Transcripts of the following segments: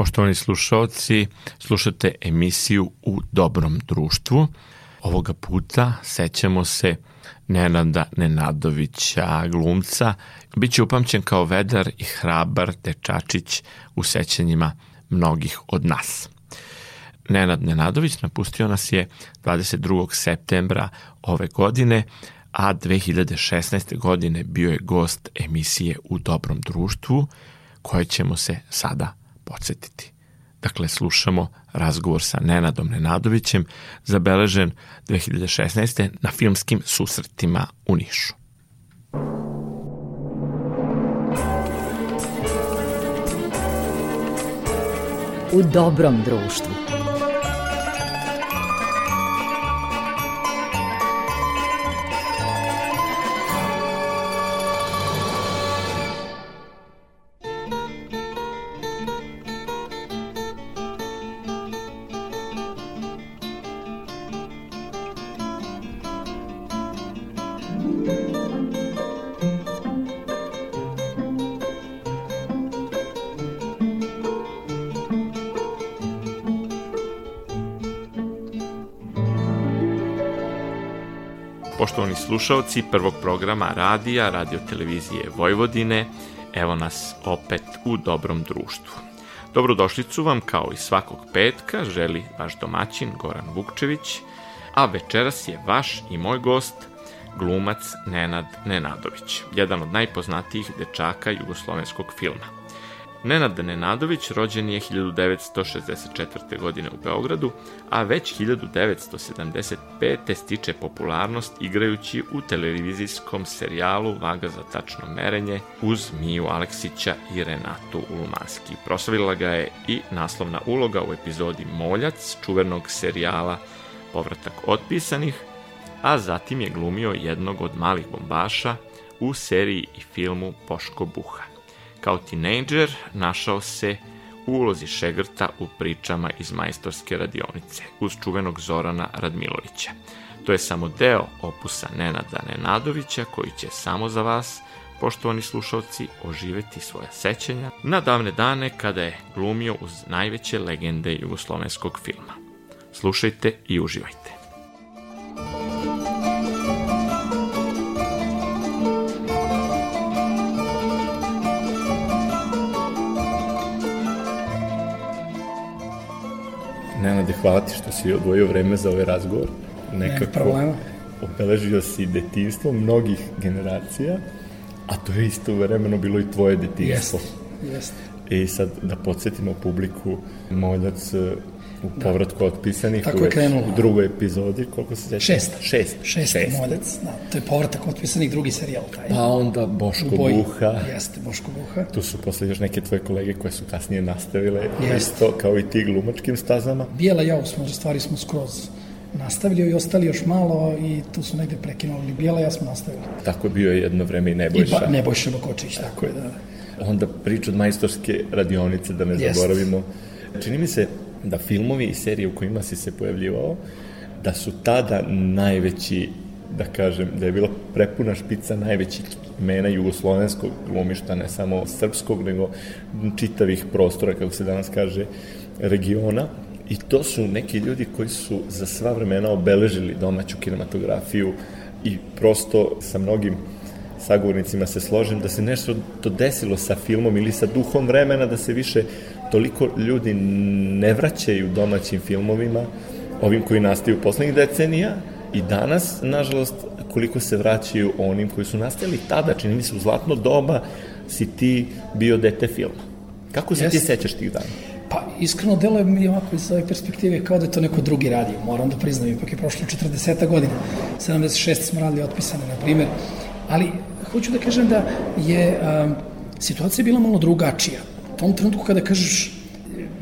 Poštovani slušalci, slušate emisiju U dobrom društvu. Ovoga puta sećamo se Nenada Nenadovića, glumca. Biće upamćen kao vedar i hrabar dečačić u sećanjima mnogih od nas. Nenad Nenadović napustio nas je 22. septembra ove godine, a 2016. godine bio je gost emisije U dobrom društvu, koje ćemo se sada podsjetiti. Dakle, slušamo razgovor sa Nenadom Nenadovićem, zabeležen 2016. na filmskim susretima u Nišu. U dobrom društvu. Slušalci prvog programa radija, radio televizije Vojvodine, evo nas opet u dobrom društvu. Dobrodošlicu vam kao i svakog petka želi vaš domaćin Goran Vukčević, a večeras je vaš i moj gost glumac Nenad Nenadović, jedan od najpoznatijih dečaka jugoslovenskog filma. Nenad Nenadović rođen je 1964. godine u Beogradu, a već 1975. stiče popularnost igrajući u televizijskom serijalu Vaga za tačno merenje uz Miju Aleksića i Renatu Ulumanski. Proslavila ga je i naslovna uloga u epizodi Moljac, čuvenog serijala Povratak otpisanih, a zatim je glumio jednog od malih bombaša u seriji i filmu Poško Buha. Kao tinejdžer našao se u ulozi Šegrta u pričama iz majstorske radionice uz čuvenog Zorana Radmilovića. To je samo deo opusa Nenada Nenadovića koji će samo za vas, poštovani slušalci, oživeti svoje sećanja na davne dane kada je glumio uz najveće legende jugoslovenskog filma. Slušajte i uživajte. Nenade, hvala ti što si odvojio vreme za ovaj razgovor. Nekako ne problema. obeležio si detinstvo mnogih generacija, a to je isto vremeno bilo i tvoje detinstvo. Jeste, jeste. I sad da podsjetimo publiku, Moljac povratku da. otpisanih Tako je krenulo. u drugoj epizodi, koliko se zeća? Šest. Šest. Šest, Šest. Moljac, da. To je povratak otpisanih drugi serijal. Taj. Pa onda Boško Boj, Buha. Jeste, Boško Buha. Tu su posle još neke tvoje kolege koje su kasnije nastavile isto kao i ti glumačkim stazama. Bijela jao smo, stvari smo skroz nastavili i ostali još malo i tu su negde prekinuli Bijela ja smo nastavili. Tako je bio jedno vreme i Nebojša. I ba, Nebojša Bakočić, tako, tako je, da. Onda priča od majstorske radionice, da ne Jest. zaboravimo. Čini mi se da filmovi i serije u kojima si se pojavljivao, da su tada najveći, da kažem, da je bila prepuna špica najvećih mena jugoslovenskog glumišta, ne samo srpskog, nego čitavih prostora, kako se danas kaže, regiona. I to su neki ljudi koji su za sva vremena obeležili domaću kinematografiju i prosto sa mnogim sagovornicima se složim da se nešto to desilo sa filmom ili sa duhom vremena da se više toliko ljudi ne vraćaju domaćim filmovima, ovim koji nastaju poslednjih decenija i danas, nažalost, koliko se vraćaju onim koji su nastali tada, čini mi se u zlatno doba si ti bio dete filma. Kako se Jest. ti sećaš tih dana? Pa, iskreno deluje mi ovako iz ove perspektive kao da je to neko drugi radio. Moram da priznam, ipak je prošlo 40 godina. 76 smo radili otpisane, na primer. Ali, hoću da kažem da je um, situacija bila malo drugačija tom trenutku kada kažeš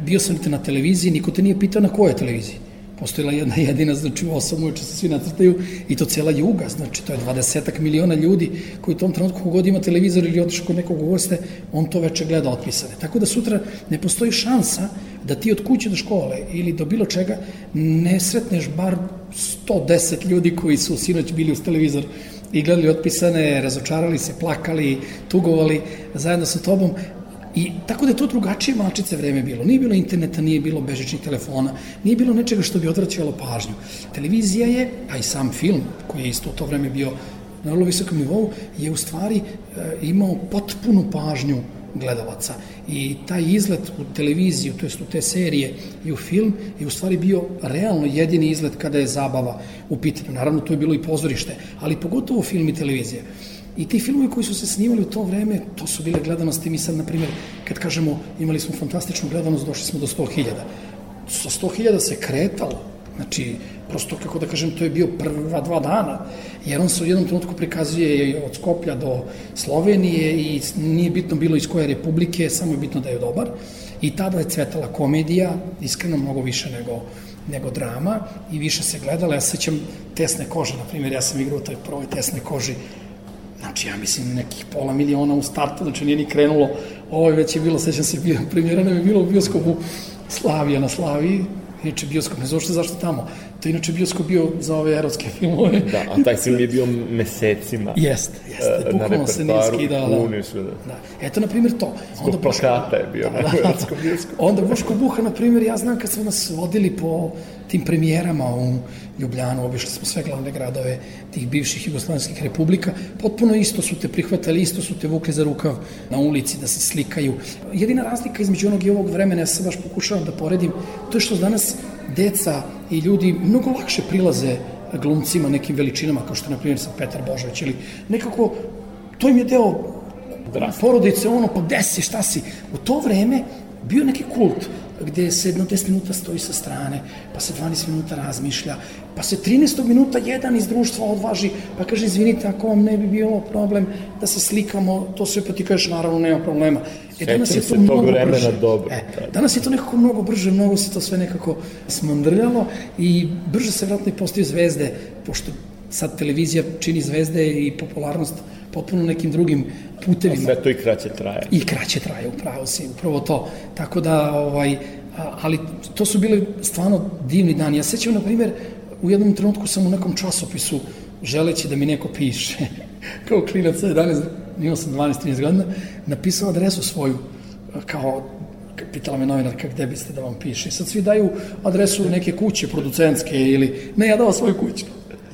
bio sam te na televiziji, niko te nije pitao na kojoj televiziji. Postojila jedna jedina, znači u 8 uveče se svi nacrtaju i to cijela juga, znači to je 20 miliona ljudi koji u tom trenutku kogod ima televizor ili otišu kod nekog goste, on to veče gleda otpisane. Tako da sutra ne postoji šansa da ti od kuće do škole ili do bilo čega ne sretneš bar 110 ljudi koji su sinoć bili uz televizor i gledali otpisane, razočarali se, plakali, tugovali zajedno sa tobom, I tako da je to drugačije mačice vreme bilo. Nije bilo interneta, nije bilo bežičnih telefona, nije bilo nečega što bi odvraćalo pažnju. Televizija je, a i sam film, koji je isto u to vreme bio na vrlo visokom nivou, je u stvari e, imao potpunu pažnju gledalaca. I taj izlet u televiziju, to jest u te serije i u film, je u stvari bio realno jedini izlet kada je zabava u pitanju. Naravno, to je bilo i pozorište, ali pogotovo film i televizija. I ti filmovi koji su se snimali u to vreme, to su bile gledanosti. Mi sad, na primjer, kad kažemo imali smo fantastičnu gledanost, došli smo do 100.000. Sa 100.000 se kretalo. Znači, prosto, kako da kažem, to je bio prva dva dana, jer on se u jednom trenutku prikazuje od Skoplja do Slovenije i nije bitno bilo iz koje republike, samo je bitno da je dobar. I tada je cvetala komedija, iskreno mnogo više nego nego drama i više se gledala. Ja sećam tesne kože, na primjer, ja sam igrao u toj prvoj tesne koži Znači, ja mislim, nekih pola miliona u startu, znači nije ni krenulo, ovo je već je bilo, sećam se, premijera nam je bilo u bioskopu. Slavija na Slaviji, inače bioskop, ne znam što zašto tamo, to je inače bioskop bio za ove erotske filmove. Da, a taj film je bio mesecima. Jeste, jeste, bukvalno se nije skidao. Da. da. da. Eto, na primjer, to. Zbog Onda plakata je bio da, na da, erotskom bioskopu. Onda Boško Buha, na primjer, ja znam kad smo nas vodili po tim premijerama u Ljubljanu, obišli smo sve glavne gradove tih bivših jugoslovenskih republika, potpuno isto su te prihvatali, isto su te vukli za rukav na ulici da se slikaju. Jedina razlika između onog i ovog vremena, ja se baš pokušavam da poredim, to je što danas deca i ljudi mnogo lakše prilaze glumcima nekim veličinama, kao što je, na primjer, sam Petar Božović, ili nekako, to im je deo porodice, ono, pa gde si, šta si? U to vreme bio neki kult gde se jedno 10 minuta stoji sa strane, pa se 12 minuta razmišlja, pa se 13. minuta jedan iz društva odvaži, pa kaže, izvinite, ako vam ne bi bilo problem da se slikamo, to sve pa ti kažeš, naravno, nema problema. E, danas je to mnogo brže. Dobro. E, danas je to nekako mnogo brže, mnogo se to sve nekako smandrljalo i brže se vratno i postaju zvezde, pošto sad televizija čini zvezde i popularnost potpuno nekim drugim putevima. A sve to i kraće traje. I kraće traje, upravo si, upravo to. Tako da, ovaj, ali to su bile stvarno divni dani. Ja sećam, na primjer, u jednom trenutku sam u nekom časopisu želeći da mi neko piše, kao klinac sa 11, imao sam 12-13 godina, napisao adresu svoju, kao pitala me novinarka gde biste da vam piše. Sad svi daju adresu neke kuće producentske ili, ne, ja dao svoju kuću.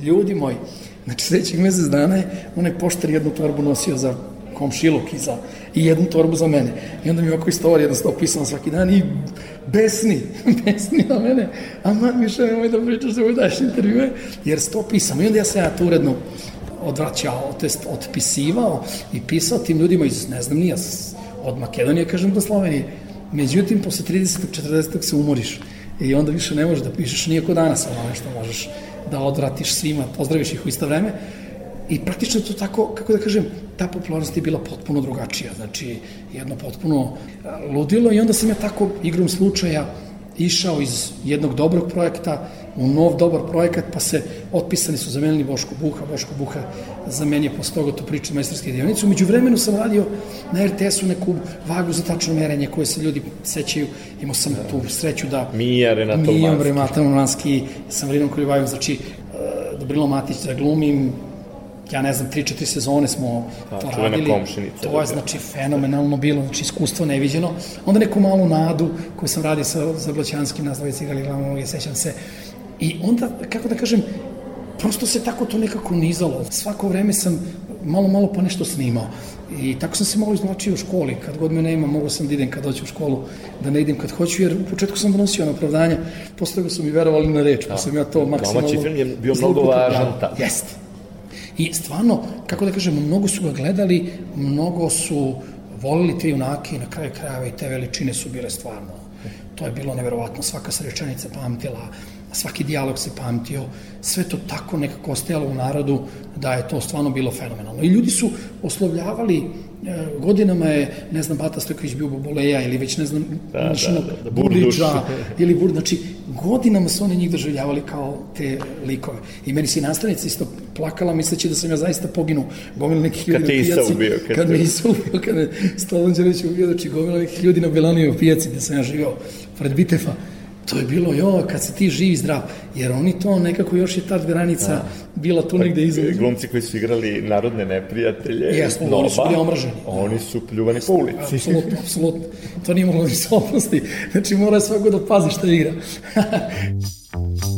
Ljudi moji, znači sledećeg mesec dana je onaj poštar jednu torbu nosio za komšiluk i, za, i jednu torbu za mene. I onda mi ovako istorija jednostavno pisala svaki dan i besni, besni na mene, a man više nemoj da pričaš da daš intervjue, jer sto pisam. I onda ja se ja to uredno odvraćao, to jest otpisivao i pisao tim ljudima iz, ne znam, nije od Makedonije, kažem, do Slovenije. Međutim, posle 30. 40. se umoriš i onda više ne možeš da pišeš nijako danas ono nešto možeš da odvratiš svima, pozdraviš ih u isto vreme, I praktično to tako, kako da kažem, ta popularnost je bila potpuno drugačija, znači jedno potpuno ludilo i onda sam ja tako igrom slučaja išao iz jednog dobrog projekta u nov dobar projekat, pa se otpisani su zamenili Boško Buha, Boško Buha zamenio posle toga tu priču majstorske dionice. Umeđu vremenu sam radio na RTS-u neku vagu za tačno merenje koje se ljudi sećaju. Imao sam da. tu sreću da... Mija Renato Mija Renato Manski, sa Vrinom Kolivajom, znači e, Dobrilo Matić da glumim, ja ne znam, 3-4 sezone smo da, to radili. To je, znači, fenomenalno bilo, znači, iskustvo neviđeno. Onda neku malu nadu koju sam radio sa Zablaćanskim, nas dvojice igrali glavno uloge, sećam se. I onda, kako da kažem, prosto se tako to nekako nizalo. Svako vreme sam malo, malo pa nešto snimao. I tako sam se malo izvlačio u školi. Kad god me nema, mogu sam da idem kad doću u školu, da ne idem kad hoću, jer u početku sam donosio na opravdanja, posle toga su mi verovali na reč, pa da. sam ja to maksimalno... Domaći film je bio mnogo važan tada. Jeste, I stvarno, kako da kažemo, mnogo su ga gledali, mnogo su volili te junake i na kraju krajeva i te veličine su bile stvarno. To je bilo neverovatno, svaka se rečenica pamtila, svaki dijalog se pamtio, sve to tako nekako ostajalo u narodu da je to stvarno bilo fenomenalno. I ljudi su oslovljavali E, godinama je, ne znam, Bata Stojković bio Boboleja ili već, ne znam, da, da, da, da, Burlića ili Bur, znači, godinama su oni njih doživljavali kao te likove. I meni si nastavnica isto plakala misleći da sam ja zaista poginu gomila nekih ljudi na pijaci. Ubio, kad, kad me Isa ubio, kad me Đelić ubio, znači gomila nekih ljudi na Belanijoj pijaci gde sam ja živio, pred Bitefa. To je bilo, jo, kad si ti živ i zdrav, jer oni to nekako još je ta granica da. bila tu negde pa, između. Glumci koji su igrali narodne neprijatelje, Jesmo, oni su bili omraženi. Oni su pljuvani po ulici. Apsolutno, apsolutno. To nije moglo da se oprosti. Znači, mora svako da pazi šta igra.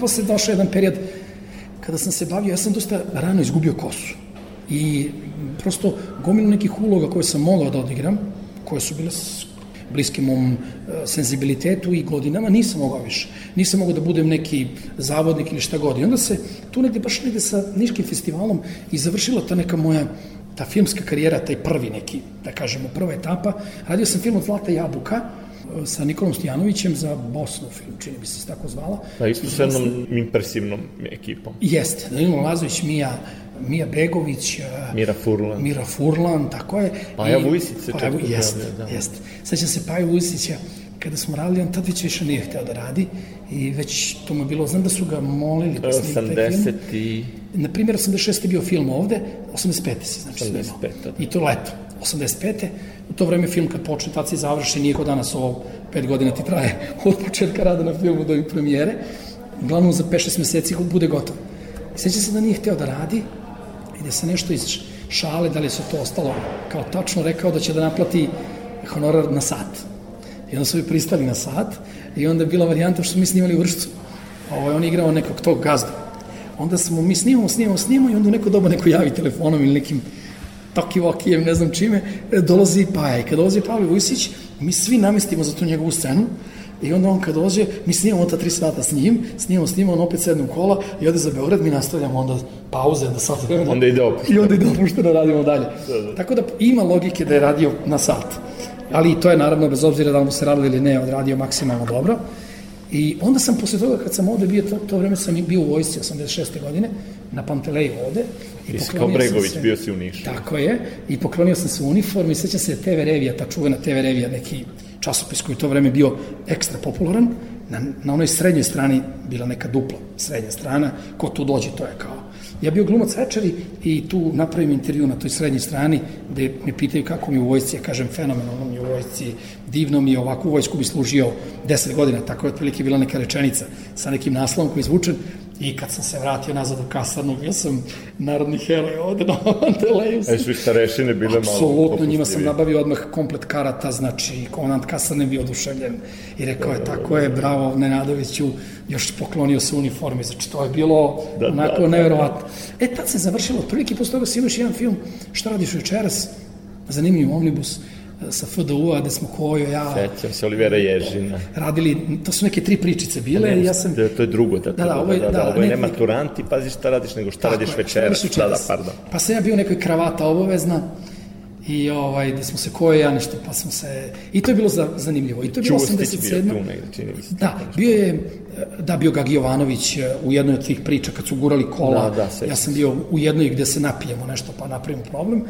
posle došao jedan period kada sam se bavio, ja sam dosta rano izgubio kosu. I prosto gomilu nekih uloga koje sam mogao da odigram, koje su bile bliske mom e, senzibilitetu i godinama, nisam mogao više. Nisam mogao da budem neki zavodnik ili šta god. I onda se tu negde, baš negde sa Niškim festivalom i završila ta neka moja ta filmska karijera, taj prvi neki, da kažemo, prva etapa. Radio sam film od Zlata Jabuka, sa Nikolom Stojanovićem za Bosnu film, čini bi se tako zvala. Da, isto sa jednom impresivnom ekipom. Jeste, Danilo Lazović, Mija, Mija Begović, e, Mira Furlan. Mira Furlan, tako je. Paja Vujsić se čak jeste, da. jeste. Sećam se Paja Vujsića, kada smo radili, on tad već više nije hteo da radi i već to mu je bilo, znam da su ga molili da snimi taj film. i... Na primjer, 86. je bio film ovde, 85. se znači 85. Da. I to leto, 85. U to vreme film kad počne, tad se završi, nije kod danas ovo, pet godina ti traje od početka rada na filmu do premijere. Glavno za 5-6 meseci bude gotov. Seća se da nije hteo da radi i da se nešto iz šale, da li su to ostalo kao tačno rekao da će da naplati honorar na sat. I onda su mi pristali na sat i onda je bila varijanta što mi snimali u Vršcu. Ovo, on igrao nekog tog gazdu. Onda smo mi snimamo, snimamo, snimamo i onda u neko doba neko javi telefonom ili nekim tokivokijem, ne znam čime, e, dolazi Paja. I kad dolazi Pavle Vujsić, mi svi namestimo za tu njegovu scenu, I onda on kad dođe, mi snimamo ta tri sata s njim, snimamo, snimamo, on opet sedne u kola i ode za Beograd, mi nastavljamo onda pauze da sat vremena. Onda ide opušteno. I onda ide opušteno, radimo dalje. Da, da. Tako da ima logike da je radio na sat. Ali to je naravno, bez obzira da li mu se radilo ili ne, odradio maksimalno dobro. I onda sam posle toga, kad sam ovde bio, to, to vreme sam bio u vojsci 86. godine, na Panteleju ovde. I Ti kao Bregović, se, bio si u Nišu. Tako je, i poklonio sam se u uniform i sećam se TV Revija, ta čuvena TV Revija, neki časopis koji to vreme bio ekstra popularan. Na, na onoj srednjoj strani bila neka dupla srednja strana, ko tu dođe, to je kao. Ja bio glumac večeri i tu napravim intervju na toj srednjoj strani gde me pitaju kako mi u vojsci, ja kažem fenomenalno mi u vojsci, divno mi je ovakvu vojsku bi služio 10 godina, tako je otprilike bila neka rečenica sa nekim naslovom koji je izvučen I kad sam se vratio nazad u kasarnu, bio sam narodni heroj ovde na Manteleju. A su starešine bile malo Apsolutno, njima sam nabavio odmah komplet karata, znači komandant kasarne bio oduševljen i rekao je, tako je, bravo Nenadoviću, još poklonio se uniformi, znači to je bilo da, onako da, da, neverovatno. E, tad se završilo, otprilike posle toga si imaš jedan film, šta radiš večeras, zanimljiv omnibus, sa FDU-a, gde smo Kojo, ja... Sećam se Olivera Ježina. Radili, to su neke tri pričice bile, ne, ja sam... Da, to je drugo, da, da, da, ovo je, da, da, da, ovo je ne maturanti, pazi šta radiš, nego šta radiš večeras, da, da, pardon. Pa sam ja bio nekoj kravata obavezna, i ovaj, gde smo se koje ja nešto, pa smo se... I to je bilo za, zanimljivo. I to je bilo 87. bio tu negde, čini mi se. Da, bio je, da, bio Gagi Jovanović eh, u jednoj od tih priča kad su gurali kola. Da, da, ja sam bio u jednoj gde se napijemo nešto pa napravimo problem.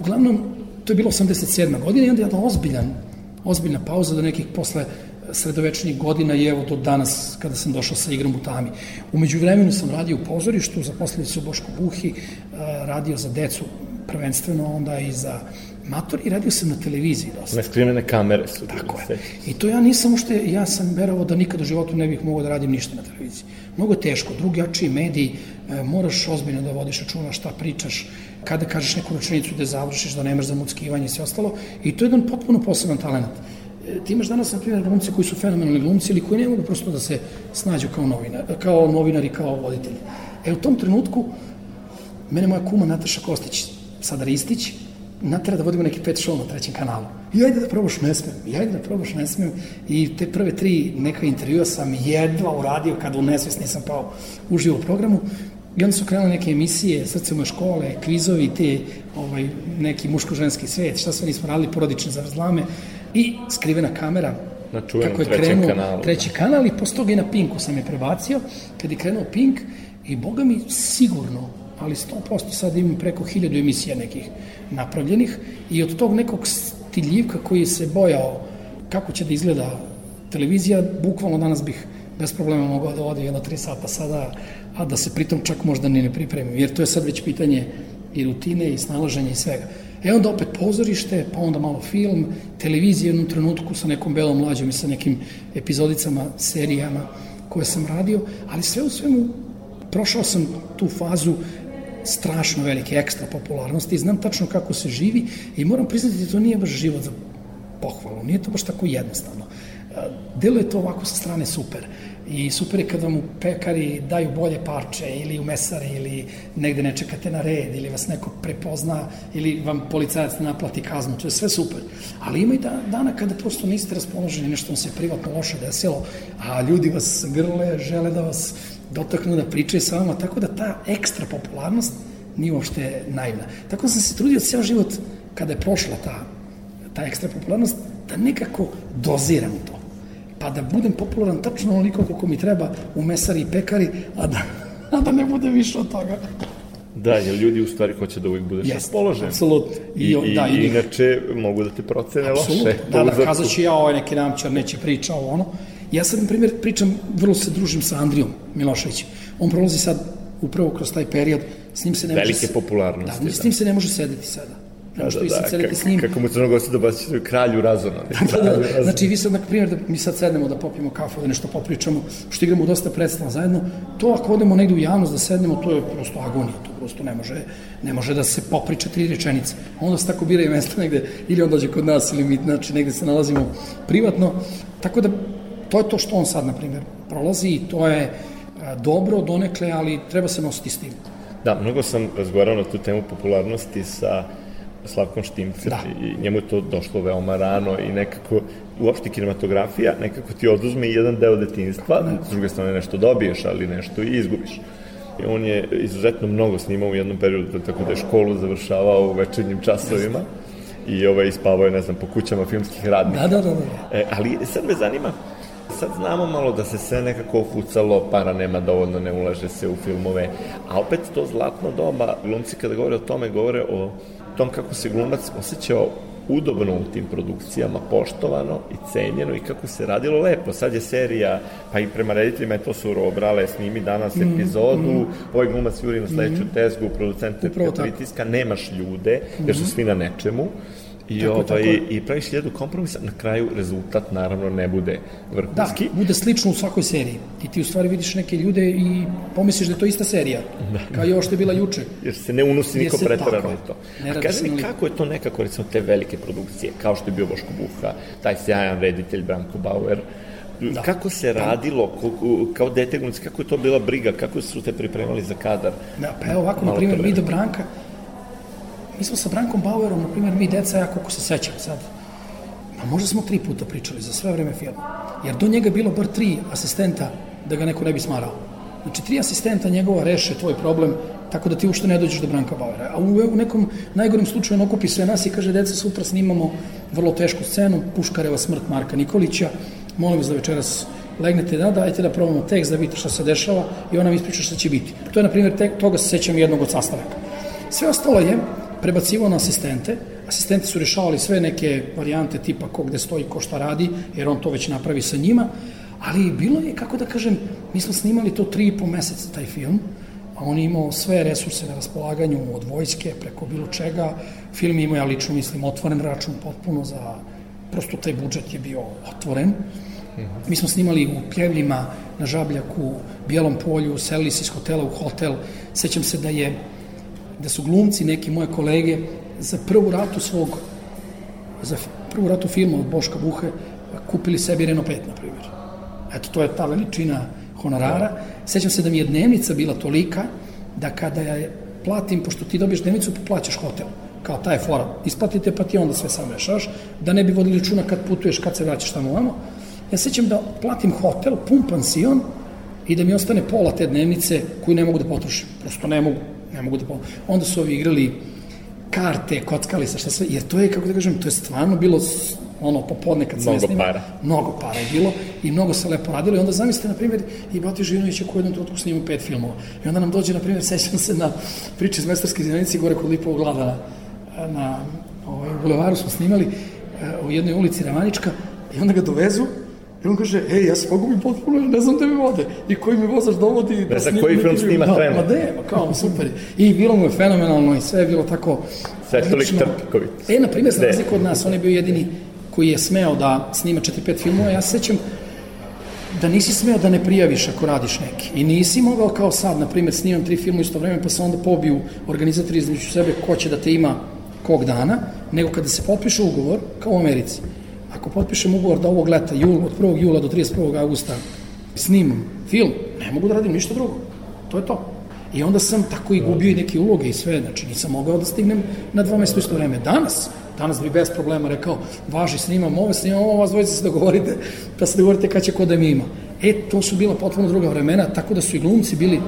Uglavnom, to je bilo 87. godina i onda jedna ozbiljan, ozbiljna pauza do nekih posle sredovečnih godina i evo do danas kada sam došao sa igrom u tami. Umeđu vremenu sam radio u pozorištu, zaposlili se u Boško Buhi, eh, radio za decu prvenstveno, onda i za mator i radio sam na televiziji dosta. Neskrivene kamere su. Tako je. I to ja nisam ušte, ja sam verovao da nikad u životu ne bih mogao da radim ništa na televiziji. Mnogo teško, drugi oči mediji, e, moraš ozbiljno da vodiš računa šta pričaš, kada kažeš neku rečenicu da završiš, da nemaš zamuckivanje i sve ostalo. I to je jedan potpuno poseban talent. E, ti imaš danas, na primjer, glumci koji su fenomenalni glumci ili koji ne mogu prosto da se snađu kao, novinar, kao novinari, kao voditelji. E, u tom trenutku, mene moja kuma Nataša Kostić, sada Ristić, natera da vodimo neki pet show na trećem kanalu. I ajde da probaš ne smem, i ajde da probaš ne smem. I te prve tri neka intervjua sam jedva uradio kada u nesvest nisam pao uživo u programu. I onda su krenule neke emisije, srce moje škole, kvizovi, te ovaj, neki muško-ženski svet, šta sve nismo radili, porodične zavrzlame i skrivena kamera, na kako je krenuo kanalu. treći kanal i posle toga i na Pinku sam je prebacio, kad je krenuo Pink i boga mi sigurno ali 100% sad imam preko hiljadu emisija nekih napravljenih i od tog nekog stiljivka koji se bojao kako će da izgleda televizija, bukvalno danas bih bez problema mogao da vodi jedno tri sata sada, a da se pritom čak možda ni ne pripremim, jer to je sad već pitanje i rutine i snalaženja i svega. E onda opet pozorište, pa onda malo film, televizija jednom trenutku sa nekom belom mlađom i sa nekim epizodicama, serijama koje sam radio, ali sve u svemu prošao sam tu fazu strašno velike ekstra popularnosti i znam tačno kako se živi i moram priznati da to nije baš život za pohvalu, nije to baš tako jednostavno. E, delo je to ovako sa strane super i super je kad vam u pekari daju bolje parče ili u mesari ili negde ne čekate na red ili vas neko prepozna ili vam policajac naplati kaznu, to je sve super. Ali ima i da, dana kada prosto niste raspoloženi, nešto vam se privatno loše desilo, a ljudi vas grle, žele da vas dotaknu da pričaju sa vama, tako da ta ekstra popularnost nije uopšte naivna. Tako sam se trudio ceo život, kada je prošla ta, ta ekstra popularnost, da nekako doziram to. Pa da budem popularan tačno onoliko koliko mi treba u mesari i pekari, a da, a da ne bude više od toga. Da, jer ljudi u stvari hoće da uvijek budeš yes, raspoložen. Apsolutno. I, I, da, i, inače mogu da te procene loše. Da, da, kazat ću ja ovaj neki namćar, neće priča o ono. Ja sad, na primjer, pričam, vrlo se družim sa Andrijom Miloševićem. On prolazi sad upravo kroz taj period, s njim se ne Velike može... Velike popularnosti. Da, s njim se ne može sedeti sada. Da, da, da, da, s njim. Kako mu crnogorci da baci kralju razona. da, da, da, znači vi sad, na primjer, da mi sad sednemo da popijemo kafu, da nešto popričamo, što igramo dosta predstava zajedno, to ako odemo negde u javnost da sednemo, to je prosto agonija, to prosto ne može, ne može da se popriča tri rečenice. Onda se tako biraju mesta negde, ili on dođe kod nas, ili mi, znači, negde se nalazimo privatno, tako da to je to što on sad, na primjer, prolazi i to je dobro donekle, ali treba se nositi s tim. Da, mnogo sam razgovarao na tu temu popularnosti sa Slavkom Štimcer da. i njemu je to došlo veoma rano i nekako uopšte kinematografija nekako ti oduzme jedan deo detinstva, s druge strane nešto dobiješ, ali nešto i izgubiš. I on je izuzetno mnogo snimao u jednom periodu, tako da je školu završavao u večernjim časovima i ovaj, spavao je, ne znam, po kućama filmskih radnika. Da, da, da. da. E, ali sad me zanima, sad znamo malo da se sve nekako ofucalo, para nema dovoljno, ne ulaže se u filmove, a opet to zlatno doba, glumci kada govore o tome, govore o tom kako se glumac osjećao udobno u tim produkcijama, poštovano i cenjeno i kako se radilo lepo. Sad je serija, pa i prema rediteljima je to su obrale, snimi danas mm, epizodu, mm. ovaj glumac juri na sledeću mm. tezgu, producent pritiska, nemaš ljude, jer su mm. svi na nečemu I, tako, ovaj, tako. I praviš hiljadu kompromisa, na kraju rezultat naravno ne bude vrhunski. Da, bude slično u svakoj seriji. I ti u stvari vidiš neke ljude i pomisliš da je to ista serija, da. kao i ovo što je bila juče. Jer se ne unosi niko pretarano i to. A kaži mi kako je to nekako, recimo, te velike produkcije, kao što je bio Boško Buha, taj sjajan reditelj Branko Bauer, Da. Kako se radilo, kao dete kako je to bila briga, kako su te pripremali za kadar? Da, pa evo ovako, na primjer, mi do Branka, mi smo sa Brankom Bauerom, na primjer, mi deca, ja koliko se sećam sad, pa možda smo tri puta pričali za sve vreme filma. Jer do njega bilo bar tri asistenta da ga neko ne bi smarao. Znači, tri asistenta njegova reše tvoj problem tako da ti uopšte ne dođeš do Branka Bauera. A u, u nekom najgorim slučaju on okupi sve nas i kaže, deca, sutra snimamo vrlo tešku scenu, Puškareva smrt Marka Nikolića, molim vas da večeras legnete, da, dajte da probamo tekst, da vidite šta se dešava i ona mi ispriča šta će biti. To je, na primjer, te, toga se sećam jednog od sastavaka. Sve ostalo je, prebacivao na asistente, asistenti su rešavali sve neke varijante tipa ko gde stoji, ko šta radi, jer on to već napravi sa njima, ali bilo je, kako da kažem, mi smo snimali to tri i po meseca taj film, a on je imao sve resurse na raspolaganju od vojske, preko bilo čega. Film imao, ja lično mislim, otvoren račun potpuno za, prosto taj budžet je bio otvoren. Mi smo snimali u Pljevljima, na Žabljaku, Bijelom polju, selili se iz hotela u hotel. Sećam se da je da su glumci, neki moje kolege, za prvu ratu svog, za prvu ratu filma od Boška Buhe, kupili sebi Renault 5, na primjer. Eto, to je ta veličina honorara. Sećam se da mi je dnevnica bila tolika da kada ja platim, pošto ti dobiješ dnevnicu, pa plaćaš hotel. Kao ta je fora. Isplatite pa ti onda sve sam rešaš, da ne bi vodili računa kad putuješ, kad se vraćaš tamo ovamo. Ja sećam da platim hotel, pun pansion i da mi ostane pola te dnevnice koju ne mogu da potrošim. Prosto ne mogu ne mogu da pomogu. Onda su ovi igrali karte, kockali sa šta sve, jer to je, kako da kažem, to je stvarno bilo ono popodne kad se mnogo snima, para. Mnogo para je bilo i mnogo se lepo radilo i onda zamislite, na primjer, i Bati Živinović je u jednom trenutku snimao pet filmova. I onda nam dođe, na primjer, sećam se na priče iz Mestarske zjenice gore kod Lipovog glada na, na ovaj, Bulevaru smo snimali u jednoj ulici Ramanička i onda ga dovezu I on kaže, ej, ja se pogubim potpuno, ne znam da mi vode. I koji mi vozač dovodi... Da, za koji film snima da. Ma de, ma kao, super. I bilo mu je fenomenalno i sve je bilo tako... Sve je toliko trpkovic. E, na primjer, za razliku od nas, on je bio jedini koji je smeo da snima 4-5 filmova. Ja se sećam da nisi smeo da ne prijaviš ako radiš neki. I nisi mogao kao sad, na primjer, snimam tri filma isto vreme, pa se onda pobiju organizatori između sebe ko će da te ima kog dana, nego kada se potpiše ugovor, kao u Americi, ako potpišem ugovor da ovog leta, jul, od 1. jula do 31. augusta, snimam film, ne mogu da radim ništa drugo. To je to. I onda sam tako i gubio i neke uloge i sve, znači nisam mogao da stignem na dva mesta isto vreme. Danas, danas bi bez problema rekao, važi, snimam ovo, snimam ovo, vas dvojice se dogovorite, da se dogovorite kad će ko da mi ima. E, to su bila potpuno druga vremena, tako da su i glumci bili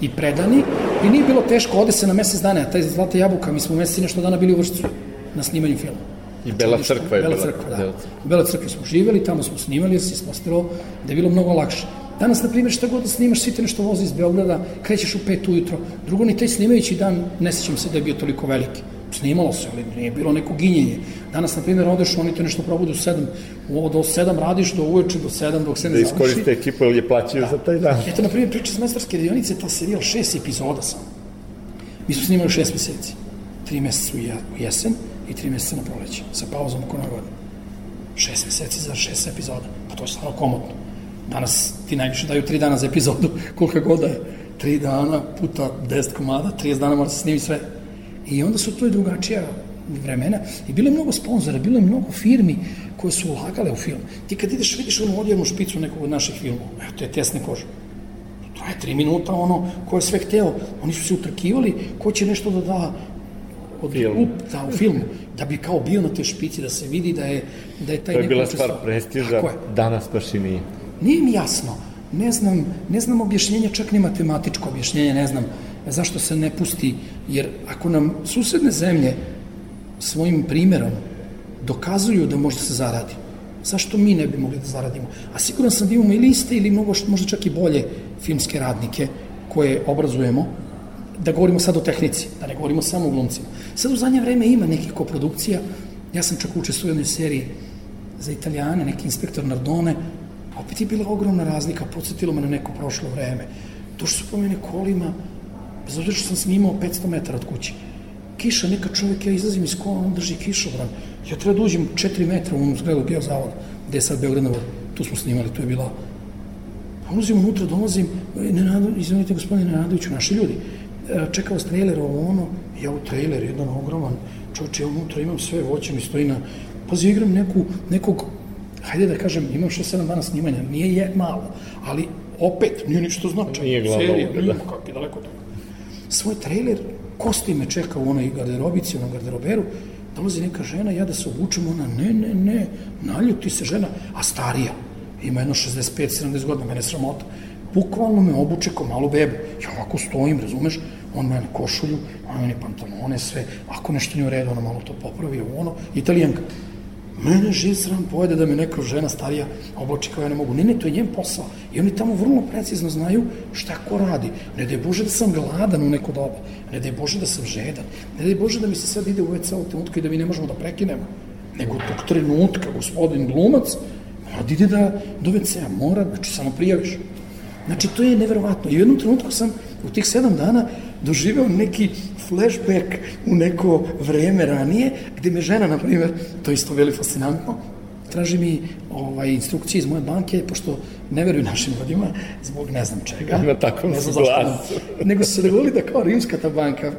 i predani i nije bilo teško, ode se na mesec dana, taj Zlata jabuka, mi smo mesec nešto dana bili u vršcu na snimanju filma. I Bela crkva je Bela crkva, da. U Bela crkvi smo živeli, tamo smo snimali, jer se ispostavilo da je bilo mnogo lakše. Danas, na primjer, šta god da snimaš, svi te nešto vozi iz Beograda, krećeš u pet ujutro. Drugo, ni taj snimajući dan, ne sećam se da je bio toliko veliki. Snimalo se, ali nije bilo neko ginjenje. Danas, na primjer, odeš, oni te nešto probudu u sedam, ovo do sedam radiš, do uveče, do sedam, dok se ne završi. Da iskoriste ekipu, ili je plaćaju da. za taj dan. Eto, na primjer, priča semestarske radionice, ta serijal šest epizoda sam. Mi smo snimali šest meseci. Tri meseca u jesen, i tri meseca na proleće, sa pauzom oko nove godine. Šest meseci za šest epizoda. Pa to je stvarno komotno. Danas ti najviše daju tri dana za epizodu, kolika god da je. Tri dana puta 10 komada, 30 dana mora se snimi sve. I onda su to i drugačija vremena i bilo je mnogo sponzora, bilo je mnogo firmi koje su ulagale u film. Ti kad ideš, vidiš onu odjevnu špicu nekog od naših filmova, evo, to je tesne kože. To je tri minuta, ono, ko je sve hteo, oni su se utrkivali, ko će nešto da da od Film. up, da, u filmu, da bi kao bio na toj špici, da se vidi da je, da je taj To je neko bila stvar prestiža, danas baš i nije. Nije mi jasno. Ne znam, ne znam objašnjenje, čak ni matematičko objašnjenje, ne znam zašto se ne pusti, jer ako nam susedne zemlje svojim primerom dokazuju da može da se zaradi, zašto mi ne bi mogli da zaradimo? A siguran sam da imamo ili iste ili mnogo, možda čak i bolje filmske radnike koje obrazujemo, da govorimo sad o tehnici, da ne govorimo samo o glumcima. Sad u zadnje vreme ima nekih koprodukcija, ja sam čak učestvovao u jednoj seriji za italijane, neki inspektor Nardone, opet je bila ogromna razlika, podsjetilo me na neko prošlo vreme. Došli su po mene kolima, bez obzira što sam snimao 500 metara od kuće. Kiša, neka čovjek, ja izlazim iz kola, on drži kišobran. Ja treba da uđem 4 metra u onu zgradu Biozavod, gde je sad Beograd na vodi. Tu smo snimali, tu je bila Ulazim unutra, dolazim, Nenado, izvinite gospodine Nenadoviću, naši ljudi, e, čeka vas trailer, ovo ono, ja u trailer, jedan ogroman, čovječe, ja unutra imam sve, voće mi stoji na, pazi, igram neku, nekog, hajde da kažem, imam 6-7 dana snimanja, nije je malo, ali opet, nije ništa značajno. Nije glavna Serija, nije, da. kako je daleko toga. Svoj trailer, Kosti me čeka u onoj garderobici, u onom garderoberu, dolazi neka žena, ja da se obučem, ona, ne, ne, ne, naljuti se žena, a starija, ima jedno 65-70 godina, mene sramota. Bukvalno me obuče kao malu bebu. Ja ovako stojim, razumeš, on mene košulju, on mene pantalone, sve, ako nešto nije u redu, ona malo to popravi, ono, italijanka. Mene živ sram pojede da me neka žena starija oblači kao ja ne mogu. Ne, ne, to je njen posao. I oni tamo vrlo precizno znaju šta ko radi. Ne daj Bože da sam gladan u neko doba. Ne daj Bože da sam žedan. Ne daj Bože da mi se sad ide u WC ovog trenutka i da mi ne možemo da prekinemo. Nego tog trenutka gospodin glumac mora da ide da, do WC-a, mora, znači samo prijaviš. Znači, to je neverovatno. I u jednom trenutku sam u tih sedam dana doživeo neki flashback u neko vreme ranije, gde me žena, na primjer, to isto veli fascinantno, traži mi ovaj, instrukcije iz moje banke, pošto ne veruju našim ljudima, zbog ne znam čega. Na takvom ne znam glasu. Nego su se dogovorili da kao rimska ta banka,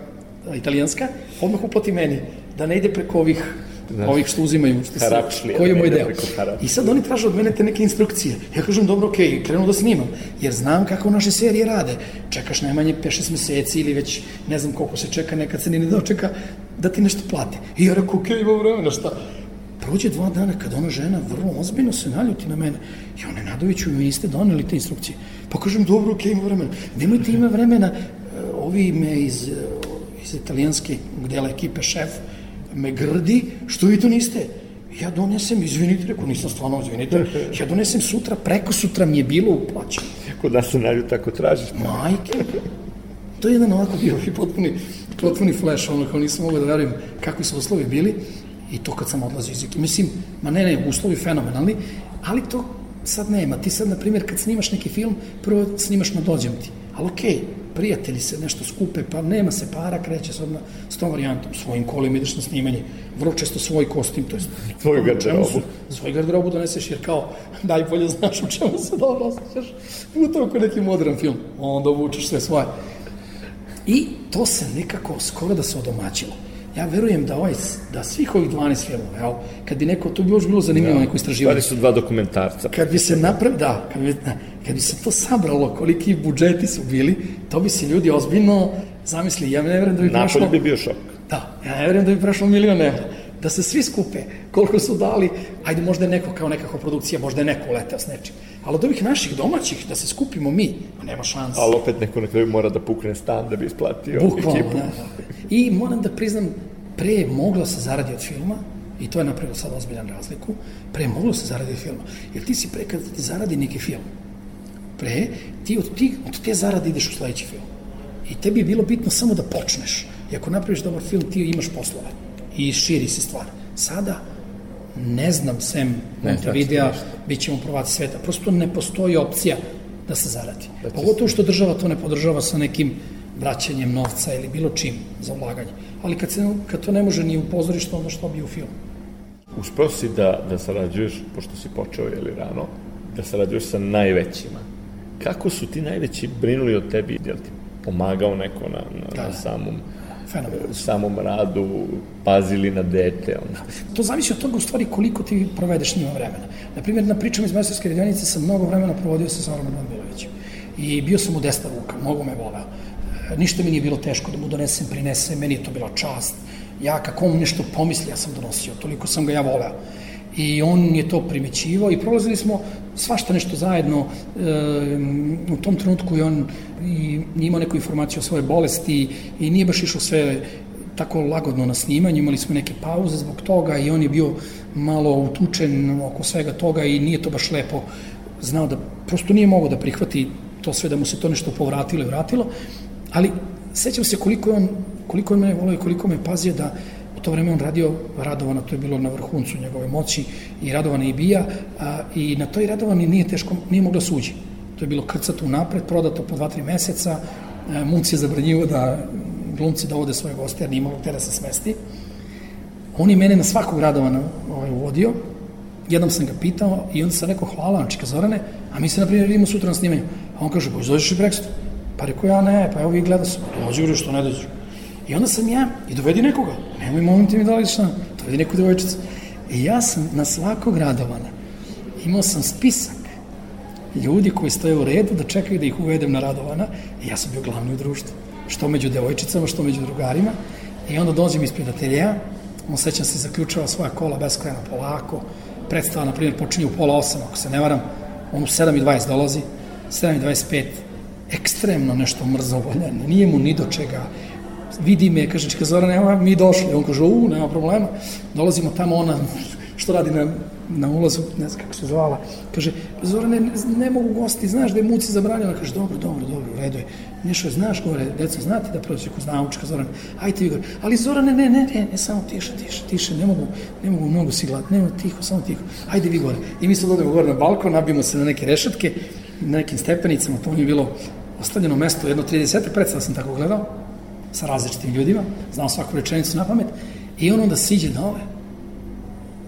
italijanska, odmah uplati meni, da ne ide preko ovih ovih što uzimaju, što se, koji je moj deo. I sad oni traže od mene te neke instrukcije. Ja kažem, dobro, okej, krenu da snimam, jer znam kako naše serije rade. Čekaš najmanje 5-6 meseci ili već ne znam koliko se čeka, nekad se ni ne dočeka da ti nešto plate. I ja rekao, okej, ima vremena, šta? Prođe dva dana kad ona žena vrlo ozbiljno se naljuti na mene. Ja, Nenadoviću, mi niste doneli te instrukcije. Pa kažem, dobro, okej, ima vremena. Nemojte ima vremena, e, ovi me iz, e, iz italijanske dela ekipe šef me grdi, što vi to niste? Ja donesem, izvinite, rekao, nisam stvarno, izvinite, ja donesem sutra, preko sutra mi je bilo uplaćeno. Kod nas se nalju tako tražiš. Majke, to je jedan ovako bio i potpuni, potpuni flash, ono kao nisam mogao da verujem kakvi su uslovi bili i to kad sam odlazio iz ekipe. Mislim, ma ne, ne, uslovi fenomenalni, ali to sad nema. Ti sad, na primjer, kad snimaš neki film, prvo snimaš na dođem ti. Ali okej, prijatelji se nešto skupe, pa nema se para, kreće sad na, s tom varijantom, svojim kolima ideš na snimanje, vrlo često svoj kostim, to je Svoju garderobu. Svoju garderobu doneseš, jer kao, najbolje znaš u čemu se dobro osjećaš, puto kao neki modern film, onda vučeš sve svoje. I to se nekako skoro da se odomaćilo. Ja verujem da ovaj, da svih ovih 12 filmova, evo, kad bi neko, to bi još bilo zanimljivo neko istraživanje. Stvari su dva dokumentarca. Kad bi se naprav, da, kad bi, da, kad bi se to sabralo, koliki budžeti su bili, to bi se ljudi ozbiljno zamislili. Ja ne verujem da bi Napolje prošlo... bi bio šok. Da, ja ne verujem da bi prešlo milion evra. Da se svi skupe, koliko su dali, ajde možda je neko kao nekakva produkcija, možda je neko uleteo s nečim. Ali od ovih naših domaćih, da se skupimo mi, pa nema šanse. Ali opet neko na kraju mora da pukne stan da bi isplatio Bukvalno, ekipu. da, da. I moram da priznam, pre je moglo se zaradi od filma, i to je napravilo sad ozbiljan razliku, pre je moglo se zaradi od filma. Jer ti si pre kad ti zaradi neki film, pre, ti od, ti, od te zarade ideš u sledeći film. I tebi je bilo bitno samo da počneš. I ako napraviš dobar film, ti imaš poslove. I širi se stvar. Sada, ne znam, sem Montevidea, bit ćemo prvaci sveta. Prosto ne postoji opcija da se zaradi. Pogotovo što država to ne podržava sa nekim vraćanjem novca ili bilo čim za ulaganje. Ali kad, se, kad to ne može ni u pozorištu, onda što bi u filmu? Uspeo si da, da sarađuješ, pošto si počeo ili rano, da sarađuješ sa najvećima. Kako su ti najveći brinuli o tebi? Jel ti pomagao neko na, na, Da, na da. samom, Fenomenalno. samom radu, pazili na dete? Onda. To zavisi od toga u stvari koliko ti provedeš njima vremena. Na primjer, na pričama iz majstorske radionice sam mnogo vremena provodio sa Zoranom Radmilovićem. I bio sam u desna ruka, mnogo me voleo. E, Ništa mi nije bilo teško da mu donesem, prinesem, meni je to bila čast. ja kako on nešto pomisli, ja sam donosio, toliko sam ga ja voleo. I on je to primećivao i prolazili smo svašta nešto zajedno. E, u tom trenutku je on i imao neku informaciju o svoje bolesti i nije baš išlo sve tako lagodno na snimanju, imali smo neke pauze zbog toga i on je bio malo utučen oko svega toga i nije to baš lepo znao da prosto nije mogao da prihvati to sve da mu se to nešto povratilo i vratilo, ali sećam se koliko je on, koliko je mene volio i koliko me pazio da u to vreme on radio Radovana, to je bilo na vrhuncu njegove moći i Radovana i Bija a, i na toj Radovani nije teško, nije mogla suđi. To je bilo krcato napred, prodato po 2-3 meseca, a, Munc je zabranjivo da glumci dovode svoje goste, jer nije moglo te da se smesti. On je mene na svakog Radovana ovaj, uvodio, jednom sam ga pitao i onda sam rekao hvala, znači Zorane, a mi se na primjer vidimo sutra na snimanju. A on kaže, boj, dođeš i preksto. Pa rekao ja ne, pa evo vi gleda sam. Dođi ure što ne dođeš. I onda sam ja, i dovedi nekoga, nemoj molim ti mi da li šta, dovedi neku devojčicu. I ja sam na svakog radovana imao sam spisak ljudi koji stoje u redu da čekaju da ih uvedem na radovana i ja sam bio glavni u društvu. Što među devojčicama, što među drugarima. I onda dođem ispred ateljeja, on sećam se zaključava svoja kola beskrajno polako, predstava, na primjer, počinje u pola osam, ako se ne varam, on u 7.20 dolazi, 7.25, ekstremno nešto mrzovoljan, nije mu ni do čega, vidi me, kaže, čeka Zoran, evo, mi došli, on kaže, u, nema problema, dolazimo tamo, ona, što radi na na ulazu, ne znam kako se zvala, kaže, Zorane, ne, ne mogu gosti, znaš da je muci zabranjeno, kaže, dobro, dobro, dobro, u redu je. Nešto je, znaš gore, deco, znate da prođe ko zna učka, ajte gore. Ali Zorane, ne, ne, ne, ne, samo tiše, tiše, tiše, ne mogu, ne mogu mnogo si gledati, nema tiho, samo tiho, ajde vi gore. I mi sad odemo gore na balkon, nabijemo se na neke rešetke, na nekim stepenicama, to mi je bilo ostavljeno mesto, jedno 30 predstava sam tako gledao, sa različitim ljudima, znao svaku rečenicu na pamet, i on onda siđe dole,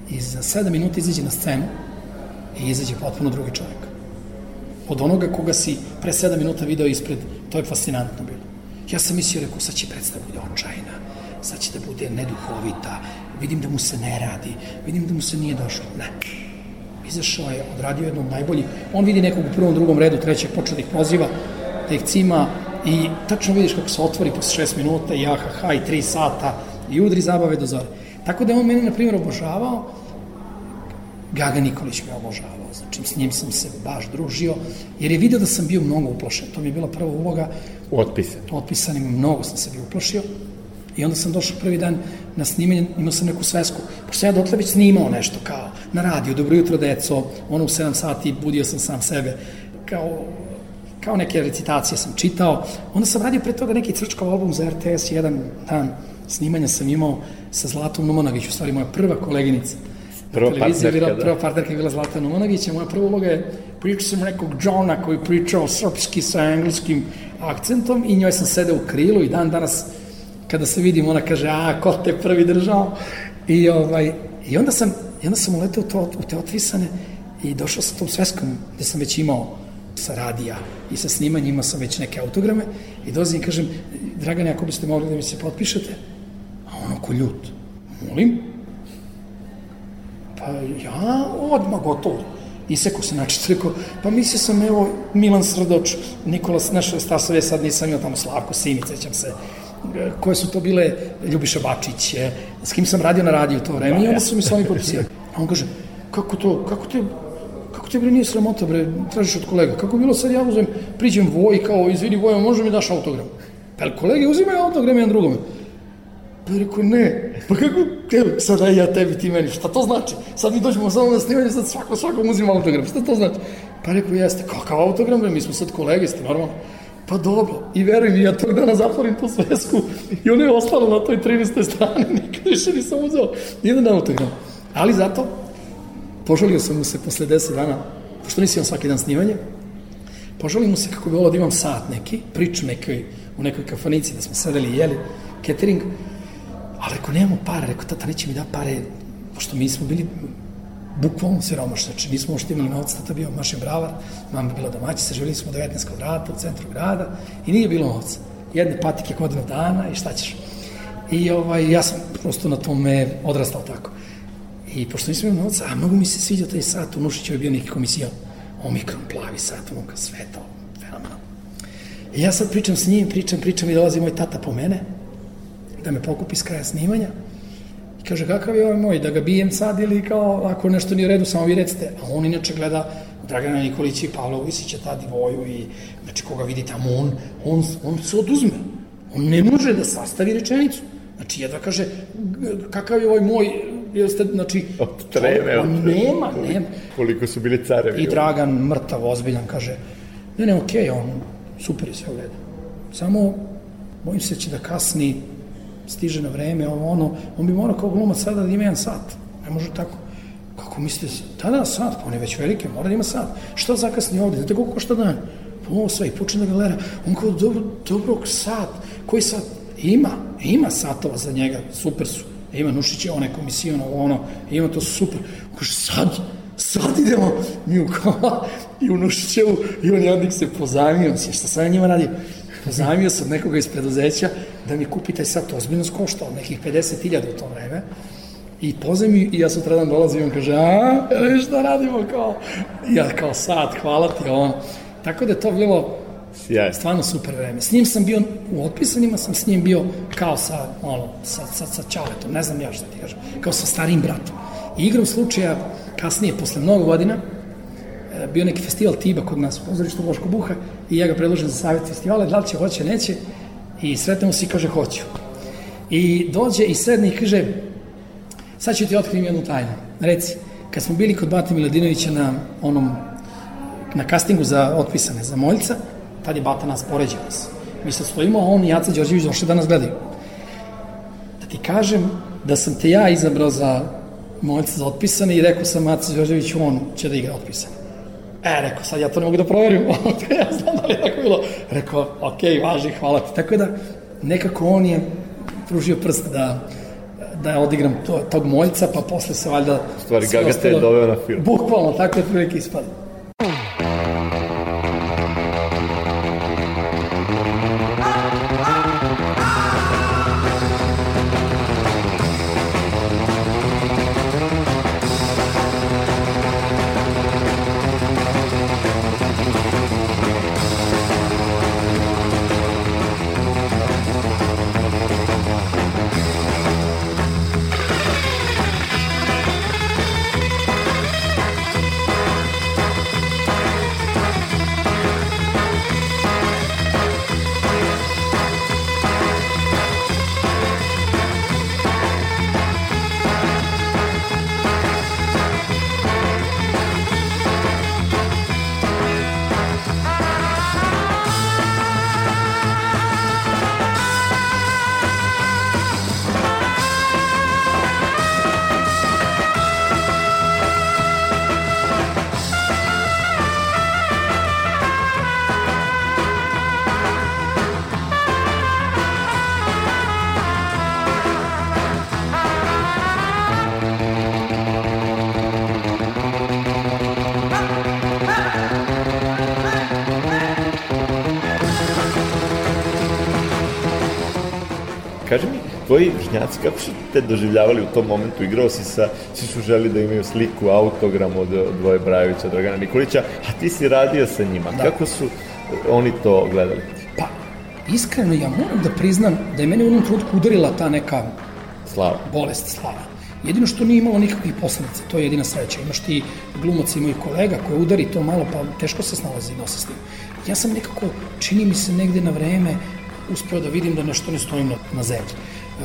i za 7 minuta izađe na scenu i izađe potpuno drugi čovjek. Od onoga koga si pre 7 minuta video ispred, to je fascinantno bilo. Ja sam mislio, rekao, sad će predstava bude očajna, sad će da bude neduhovita, vidim da mu se ne radi, vidim da mu se nije došlo. Ne. Izašao je, odradio jedno od najboljih. On vidi nekog u prvom, drugom redu, trećeg, počeo da ih proziva, da ih cima i tačno vidiš kako se otvori posle 6 minuta i ahaha i 3 sata i udri zabave do zore. Tako da je on meni, na primjer, obožavao Gaga Nikolić me obožavao, znači s njim sam se baš družio, jer je video da sam bio mnogo uplašen. To mi je bila prva uloga. Otpisan. Otpisan i mnogo sam se bio uplašio. I onda sam došao prvi dan na snimanje, imao sam neku svesku, pošto ja dotle već snimao nešto kao na radio, dobro jutro deco, ono u 7 sati budio sam sam sebe, kao kao neke recitacije sam čitao. Onda sam radio pre toga neki crčkov album za RTS, jedan dan snimanja sam imao sa Zlatom Numanagić, u stvari moja prva koleginica Prva partnerka, bila, da. Prva partnerka je bila Zlata Numanagić, a moja prva uloga je pričao sam nekog Johna koji pričao srpski sa engleskim akcentom i njoj sam sedeo u krilu i dan danas kada se vidim ona kaže a ko te prvi držao i, ovaj, i onda sam i onda sam uleteo to, u te otvisane i došao sa tom sveskom gde sam već imao sa radija i sa snimanjima sam već neke autograme i dolazim i kažem Dragane ako biste mogli da mi se potpišete a ono ko ljut molim Pa ja odmah gotovo. Isekao se, znači, rekao, pa mislio sam, evo, Milan Srdoč, Nikola Snešove Stasove, sad nisam imao tamo Slavko Simić, sećam se, koje su to bile, Ljubiša Bačić, s kim sam radio na radiju to vreme, i onda su mi s ovim potpisali. A on kaže, kako to, kako te, te bre nije sramota, bre, tražiš od kolega, kako bilo sad ja uzem, priđem Voj, kao, izvini Vojo, može mi daš autogram? Pa kolege uzimaju autogram jedan drugome. Pa rekao, ne. Pa kako, evo, sada ja tebi, ti meni, šta to znači? Sad mi dođemo samo na snimanje, sad svako, svakom uzima autogram, šta to znači? Pa rekao, jeste, kakav autogram, bre, mi smo sad kolege, ste normalno. Pa dobro, i veruj mi, ja tog dana zatvorim tu svesku i ona je ostala na toj 13. strani, nikad više nisam uzeo jedan autogram. Ali zato, požalio sam mu se posle 10 dana, pošto nisi imam svaki dan snimanje, požalio mu se kako bi ovo da imam sat neki, priču nekoj, u nekoj kafanici da smo sedeli i jeli, catering, Ali rekao, nemamo para, rekao, tata neće mi da pare, pošto mi smo bili bukvalno siromašni, znači nismo ušte imali novac, tata bio mašin bravar, mama je bila domaćica, živjeli smo 19 kvadrata u centru grada i nije bilo novca. Jedne patike godinu dana i šta ćeš. I ovaj, ja sam prosto na tome odrastao tako. I pošto nisam imao novca, a mnogo mi se sviđa taj sat, u Nušiću je bio neki komisijon, omikron, plavi sat, unuka, sve to, fenomenalno. I ja sad pričam s njim, pričam, pričam i dolazi moj tata po mene, da me pokupi s kraja snimanja. I kaže, kakav je ovaj moj, da ga bijem sad ili kao, ako nešto nije u redu, samo vi recite. A on inače gleda Dragana Nikolića i Pavla Visića, ta divoju i, znači, koga vidi tamo, on, on, on se oduzme. On ne može da sastavi rečenicu. Znači, jedva kaže, kakav je ovaj moj, jeste, znači, od treme, on nema, nema. Koliko su bili carevi. I Dragan, mrtav, ozbiljan, kaže, ne, ne, okej, okay, on, super je sve u redu. Samo, bojim se da će da kasni, stiže na vreme, ovo ono, on bi morao kao glumac sada da ima jedan sat. Ne može tako. Kako mislite, da, da, sat, pa on je već velike, mora da ima sat. Šta zakasni ovde? Znate koliko košta dan? Pa ovo sve, i počne da ga gleda. On kao, dobro, dobro, sat. Koji sat? Ima, ima satova za njega, super su. Ima Nušić je onaj komisijon, ovo ono, ima to super. Kaže, sad, sad idemo mi u kola i u Nušićevu i on jadnik se pozajmio, šta sam njima radio? Pozajmio sam nekoga iz preduzeća da mi kupi taj sat, ozbiljno skoštao, nekih 50.000 u to vreme. I pozajmi i ja sutradan dolazim i on kaže, a, šta radimo kao, ja kao sat, hvala ti, on. Tako da je to bilo Sjaj. Stvarno super vreme. S njim sam bio, u otpisanima sam s njim bio kao sa, ono, sa, sa, sa Čaletom, ne znam ja šta ti kažem, kao sa starim bratom. I igram slučaja, kasnije, posle mnogo godina, e, bio neki festival Tiba kod nas u pozorištu Boško Buha i ja ga predložim za savjet festivala, da li će, hoće, neće, i sretnemo se i kaže hoću. I dođe i sedne i kaže, sad ću ti otkrijem jednu tajnu. Reci, kad smo bili kod Bata Miladinovića na onom na castingu za otpisane za Moljca, tad je Bata nas poređao nas. Mi se stojimo, a on i Jaca Đorđević došli da nas gledaju. Da ti kažem da sam te ja izabrao za Moljca za otpisane i rekao sam Jaca Đorđević, on će da igra otpisane. E, rekao, sad ja to ne mogu da proverim, ja znam da li je tako bilo. Rekao, ok, važi, hvala ti. Tako da, nekako on je pružio prst da, da odigram to, tog moljca, pa posle se valjda... Stvari, Gaga te je doveo na film. Bukvalno, tako je prilike ispada. Vršnjaci, kako su te doživljavali u tom momentu? Igrao si sa, svi su želi da imaju sliku, autogram od, od Voje Brajevića, Dragana Nikolića, a ti si radio sa njima. Da. Kako su oni to gledali? Pa, iskreno, ja moram da priznam da je mene u jednom trenutku udarila ta neka slava. bolest slava. Jedino što nije imalo nikakvih posledica, to je jedina sreća. Imaš ti glumac i mojih kolega koje udari to malo, pa teško se snalazi i nosi s tim. Ja sam nekako, čini mi se negde na vreme, uspeo da vidim da nešto ne stojim na, na zemlji.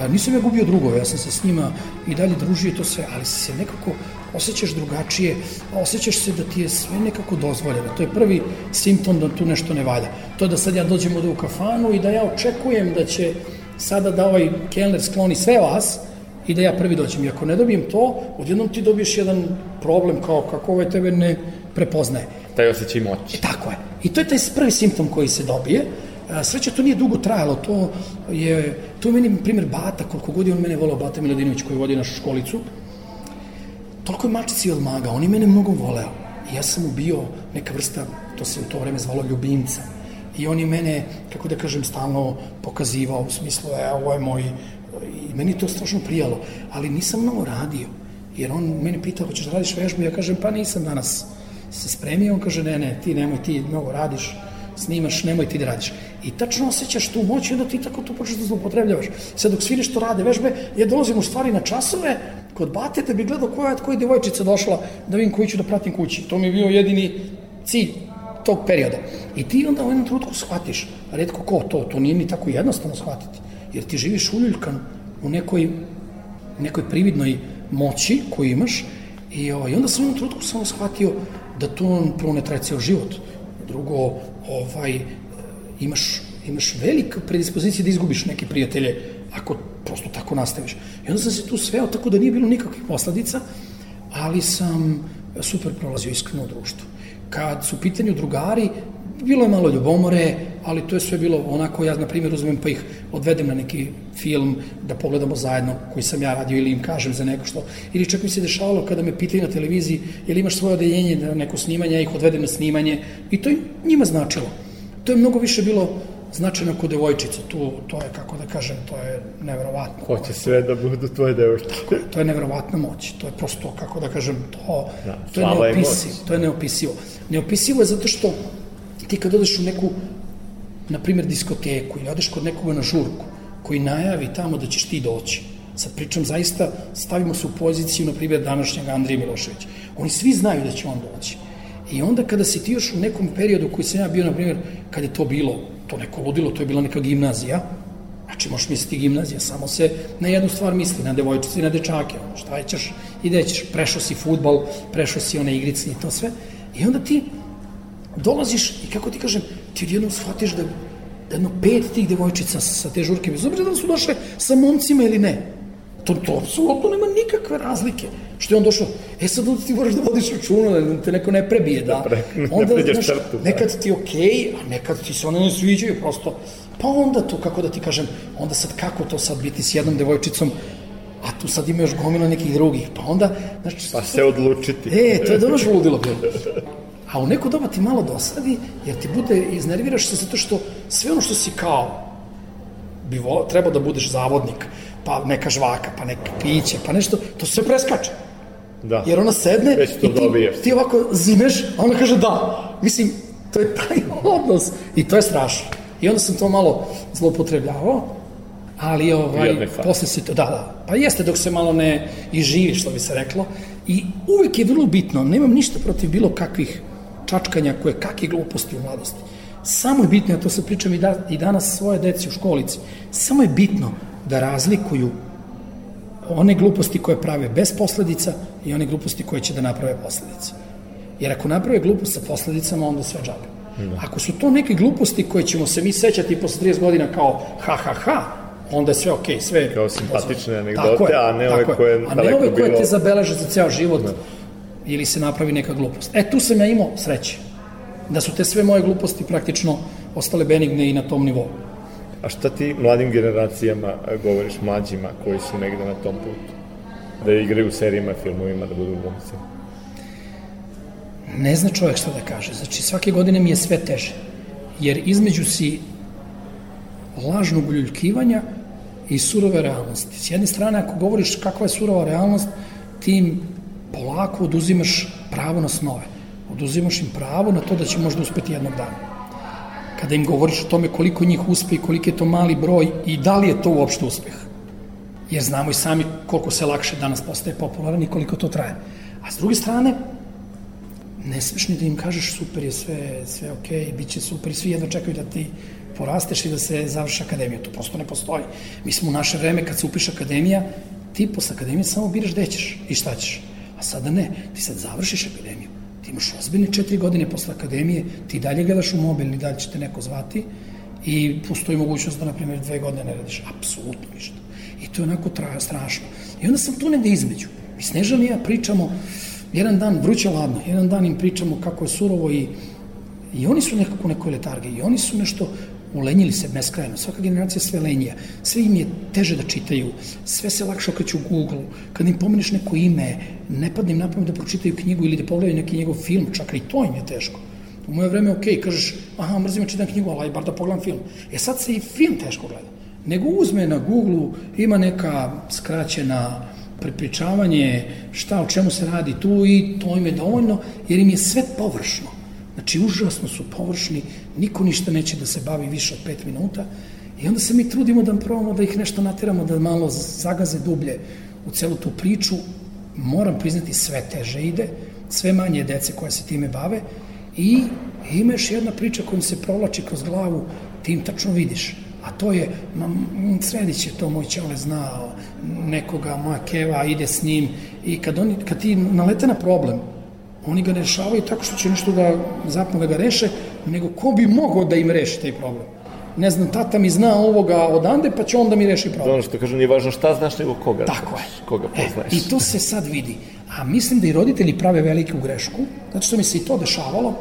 Nisam ja gubio drugove, ja sam se s njima i dalje družio to sve, ali se nekako osjećaš drugačije, osjećaš se da ti je sve nekako dozvoljeno. To je prvi simptom da tu nešto ne valja. To da sad ja dođem ovde u kafanu i da ja očekujem da će sada da ovaj kelner skloni sve vas i da ja prvi dođem. I ako ne dobijem to, odjednom ti dobiješ jedan problem kao kako ovaj tebe ne prepoznaje. Taj osjećaj moći. E, tako je. I to je taj prvi simptom koji se dobije. Sreća, to nije dugo trajalo, to je, to je meni primjer Bata, koliko god je on mene volao, Bata Miladinović koji vodi našu školicu, toliko je mačici od maga, on je mene mnogo voleo. I ja sam mu bio neka vrsta, to se u to vreme zvalo ljubimca. I on je mene, kako da kažem, stalno pokazivao u smislu, e, ovo je moj, i meni to strašno prijalo. Ali nisam mnogo radio, jer on mene pitao, hoćeš da radiš vežbu? Ja kažem, pa nisam danas se spremio. On kaže, ne, ne, ti nemoj, ti mnogo radiš, snimaš, nemoj ti da radiš. i tačno osjećaš tu moć i onda ti tako to počneš da zlopotrebljavaš. Sad dok svi nešto rade vežbe, ja dolazim u stvari na časove kod bate da bi gledao koja, koja je devojčica došla da vidim koji ću da pratim kući. To mi je bio jedini cilj tog perioda. I ti onda u jednom trenutku shvatiš, redko ko to, to nije ni tako jednostavno shvatiti, jer ti živiš uljuljkan u nekoj, nekoj prividnoj moći koju imaš i ovaj, onda sam u jednom trenutku samo shvatio da to prvo ne traje ceo život, drugo, ovaj, imaš, imaš veliku predispoziciju da izgubiš neke prijatelje ako prosto tako nastaviš. I onda sam se tu sveo tako da nije bilo nikakvih posledica, ali sam super prolazio iskreno u društvu. Kad su pitanju drugari, bilo je malo ljubomore, ali to je sve bilo onako, ja na primjer uzmem pa ih odvedem na neki film da pogledamo zajedno koji sam ja radio ili im kažem za neko što, ili čak mi se dešavalo kada me pitaju na televiziji ili imaš svoje odeljenje na neko snimanje, ja ih odvedem na snimanje i to njima značilo. To je mnogo više bilo značajno kod devojčica, tu, to je, kako da kažem, to je neverovatno. Hoće sve da budu tvoje devojčice. To je neverovatna moć, to je prosto, kako da kažem, to, da, to je neopisivo, to je neopisivo. Neopisivo je zato što ti kad odeš u neku, na primjer, diskoteku ili odeš kod nekoga na žurku, koji najavi tamo da ćeš ti doći, sad pričam zaista, stavimo se u poziciju, na primjer, današnjeg Andrija Miloševića. Oni svi znaju da će on doći. I onda kada si ti još u nekom periodu koji sam ja bio, na primjer, kad je to bilo, to neko ludilo, to je bila neka gimnazija, znači možeš misliti gimnazija, samo se na jednu stvar misli, na devojčice i na dečake, šta ćeš, ide ćeš, prešao si futbal, prešao si one igrice i to sve, i onda ti dolaziš i kako ti kažem, ti odjednom shvatiš da jedno pet tih devojčica sa te žurke, bez obzira da su došle sa momcima ili ne, to, to apsolutno nema nikakve razlike. Što je on došao, e sad onda ti moraš da vodiš računa, da te neko ne prebije, da, da pre, onda, ne znaš, črtu, da. nekad ti je okej, okay, a nekad ti se one ne sviđaju, prosto, pa onda to, kako da ti kažem, onda sad kako to sad biti s jednom devojčicom, a tu sad ima još gomila nekih drugih, pa onda, znači... Pa se odlučiti. E, to je dobro ludilo bilo. A u neko doba ti malo dosadi, jer ti bude, iznerviraš se zato što sve ono što si kao, bi vo, trebao da budeš zavodnik, pa neka žvaka, pa neka piće, pa nešto, to sve preskače. Da. Jer ona sedne Već i ti, ti ovako zimeš, a ona kaže da. Mislim, to je taj odnos i to je strašno. I onda sam to malo zloupotrebljavao, ali ovaj, posle se to, da, da, pa jeste dok se malo ne i živi, što bi se reklo, i uvek je vrlo bitno, nemam ništa protiv bilo kakvih čačkanja koje kakve gluposti u mladosti. Samo je bitno, ja to se pričam i, da, i danas svoje deci u školici, samo je bitno da razlikuju one gluposti koje prave bez posledica i one gluposti koje će da naprave posledice. Jer ako naprave glupost sa posledicama, onda sve džabe. Da. Ako su to neke gluposti koje ćemo se mi sećati posle 30 godina kao ha ha ha, onda je sve okej, okay, sve kao simpatične anegdote, a ne ove koje a ne ove koje bilo... te zabeleže za ceo život da. Ili se napravi neka glupost. E, tu sam ja imao sreće. Da su te sve moje gluposti praktično ostale benigne i na tom nivou. A šta ti mladim generacijama govoriš, mlađima koji su negde na tom putu? Da igraju u serijima, filmovima, da budu glumci? Ne zna čovjek šta da kaže. Znači, svake godine mi je sve teže. Jer između si lažnog uljuljkivanja i surove realnosti. S jedne strane, ako govoriš kakva je surova realnost, ti im polako oduzimaš pravo na snove. Oduzimaš im pravo na to da će možda uspeti jednog dana kada im govoriš o tome koliko njih uspe i koliko je to mali broj i da li je to uopšte uspeh. Jer znamo i sami koliko se lakše danas postaje popularan i koliko to traje. A s druge strane, ne smeš ni da im kažeš super je sve, sve ok, bit će super i svi jedno čekaju da ti porasteš i da se završi akademija. To prosto ne postoji. Mi smo u naše vreme kad se upiše akademija, ti posle akademije samo biraš gde ćeš i šta ćeš. A sada ne, ti sad završiš akademiju Ti imaš ozbiljne četiri godine posle akademije, ti dalje gledaš u mobil, ni dalje će te neko zvati i postoji mogućnost da, na primjer, dve godine ne radiš apsolutno ništa. I to je onako traja, strašno. I onda sam tu negde između. I Snežan i ja pričamo, jedan dan vruće ladno, jedan dan im pričamo kako je surovo i I oni su nekako u nekoj letargi, i oni su nešto ulenjili se beskrajno, svaka generacija sve lenjija, sve im je teže da čitaju, sve se lakše okreću u Google, kad im pomeniš neko ime, ne padne im napamet da pročitaju knjigu ili da pogledaju neki njegov film, čak i to im je teško. U moje vreme, ok, kažeš, aha, mrzim ja čitam knjigu, ali bar da pogledam film. E sad se i film teško gleda. Nego uzme na Google, ima neka skraćena prepričavanje šta, o čemu se radi tu i to im je dovoljno, jer im je sve površno Znači, užasno su površni, niko ništa neće da se bavi više od pet minuta i onda se mi trudimo da probamo da ih nešto nateramo, da malo zagaze dublje u celu tu priču. Moram priznati, sve teže ide, sve manje dece koje se time bave i ima još jedna priča kojom se provlači kroz glavu, ti im tačno vidiš a to je, ma, Sredić je to moj čale znao, nekoga, moja keva ide s njim i kad, oni, kad ti nalete na problem, oni ga ne rešavaju tako što će nešto da zapnu da ga reše, nego ko bi mogao da im reši taj problem. Ne znam, tata mi zna ovoga odande, pa će on da mi reši problem. Ono što kažem, nije važno šta znaš, nego koga Tako znaš, je. koga poznaješ. E, I to se sad vidi. A mislim da i roditelji prave veliku grešku, zato što mi se i to dešavalo,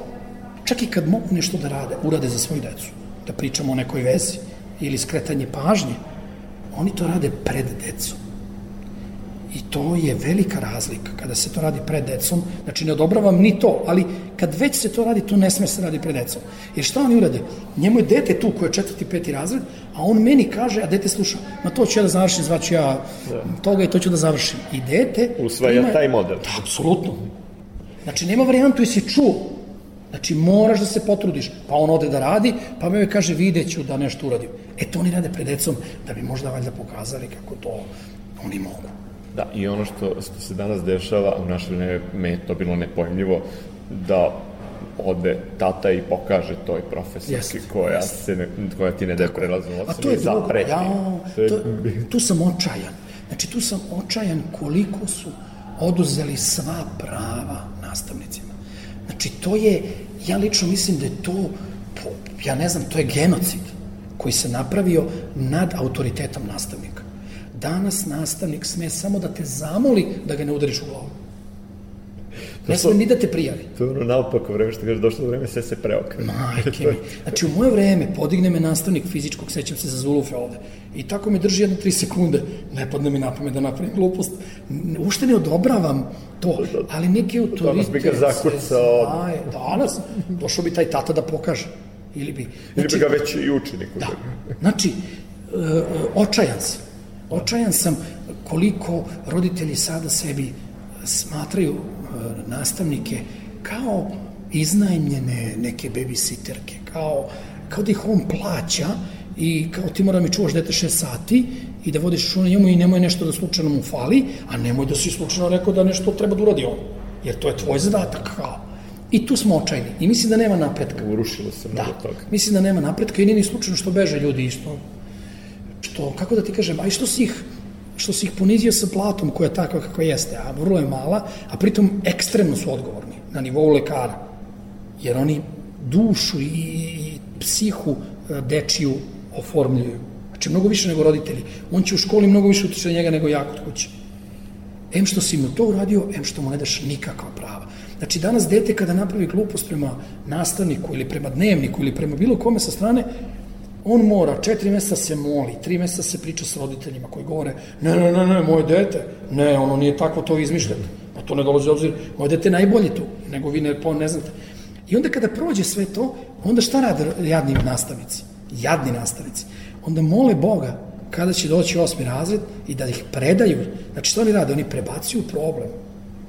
čak i kad mogu nešto da rade, urade za svoju decu. Da pričamo o nekoj vezi, ili skretanje pažnje, oni to rade pred decom. I to je velika razlika kada se to radi pred decom. Znači, ne odobravam ni to, ali kad već se to radi, to ne sme se radi pred decom. Jer šta oni urade? Njemu je dete tu koje je četvrti, peti razred, a on meni kaže, a dete sluša, ma to ću ja da završim, zvaću ja da. toga i to ću da završim. I dete... Usvaja ima, taj model. Da, apsolutno. Znači, nema varijantu, jesi čuo, Znači, moraš da se potrudiš. Pa on ode da radi, pa me kaže, videću da nešto uradim. E, to oni rade pred decom, da bi možda valjda pokazali kako to oni mogu. Da, i ono što, što se danas dešava, u našoj vreme je to bilo nepojmljivo, da ode tata i pokaže toj profesorki koja, se ne, koja ti ne daje prelaznu ocenu A to je drugo, ja, to, tu sam očajan. Znači, tu sam očajan koliko su oduzeli sva prava nastavnicima. Znači, to je, ja lično mislim da je to, ja ne znam, to je genocid koji se napravio nad autoritetom nastavnika. Danas nastavnik sme samo da te zamoli da ga ne udariš u glavu. Ne sme ni da te prijavi. To je ono naopako vreme što kaže, došlo vreme, sve se preokre. Majke mi. Znači, u moje vreme podigne me nastavnik fizičkog, sećam se za Zulufe ovde. I tako me drži jedno tri sekunde. Ne padne mi napome da napravim glupost. Ušte ne odobravam to, ali neki autoritet... Danas bi ga zakucao. Znaje, danas, došao bi taj tata da pokaže. Ili bi... Znači, Ili bi ga već i učenik. Da. Znači, e, e, očajan sam. Očajan sam koliko roditelji sada sebi smatraju e, nastavnike kao iznajmljene neke babysitterke, kao, kao da ih on plaća i kao ti mora da mi čuvaš dete 6 sati i da vodiš računa njemu i nemoj nešto da slučajno mu fali, a nemoj da si slučajno rekao da nešto treba da uradi on. Jer to je tvoj zadatak, kao. I tu smo očajni. I mislim da nema napretka. Urušilo se mnogo da. toga. Mislim da nema napretka i nije ni slučajno što beže ljudi isto. Što, kako da ti kažem, a i što si ih što si ih ponizio sa platom koja je takva kakva jeste, a vrlo je mala, a pritom ekstremno su odgovorni na nivou lekara. Jer oni dušu i, i psihu e, dečiju oformljuju. Znači, mnogo više nego roditelji. On će u školi mnogo više utiče na njega nego ja kod kuće. Em što si mu to uradio, em što mu ne daš nikakva prava. Znači, danas dete kada napravi glupost prema nastavniku ili prema dnevniku ili prema bilo kome sa strane, on mora, četiri meseca se moli, tri meseca se priča s roditeljima koji govore, ne, ne, ne, ne, moje dete, ne, ono nije tako, to izmišljate. Pa to ne dolazi obzir, moje dete je najbolje tu, nego vi ne, ne znate. I onda kada prođe sve to, onda šta rade jadni nastavnici? Jadni nastavnici. Onda mole Boga kada će doći osmi razred i da ih predaju. Znači, što oni rade? Oni prebacuju problem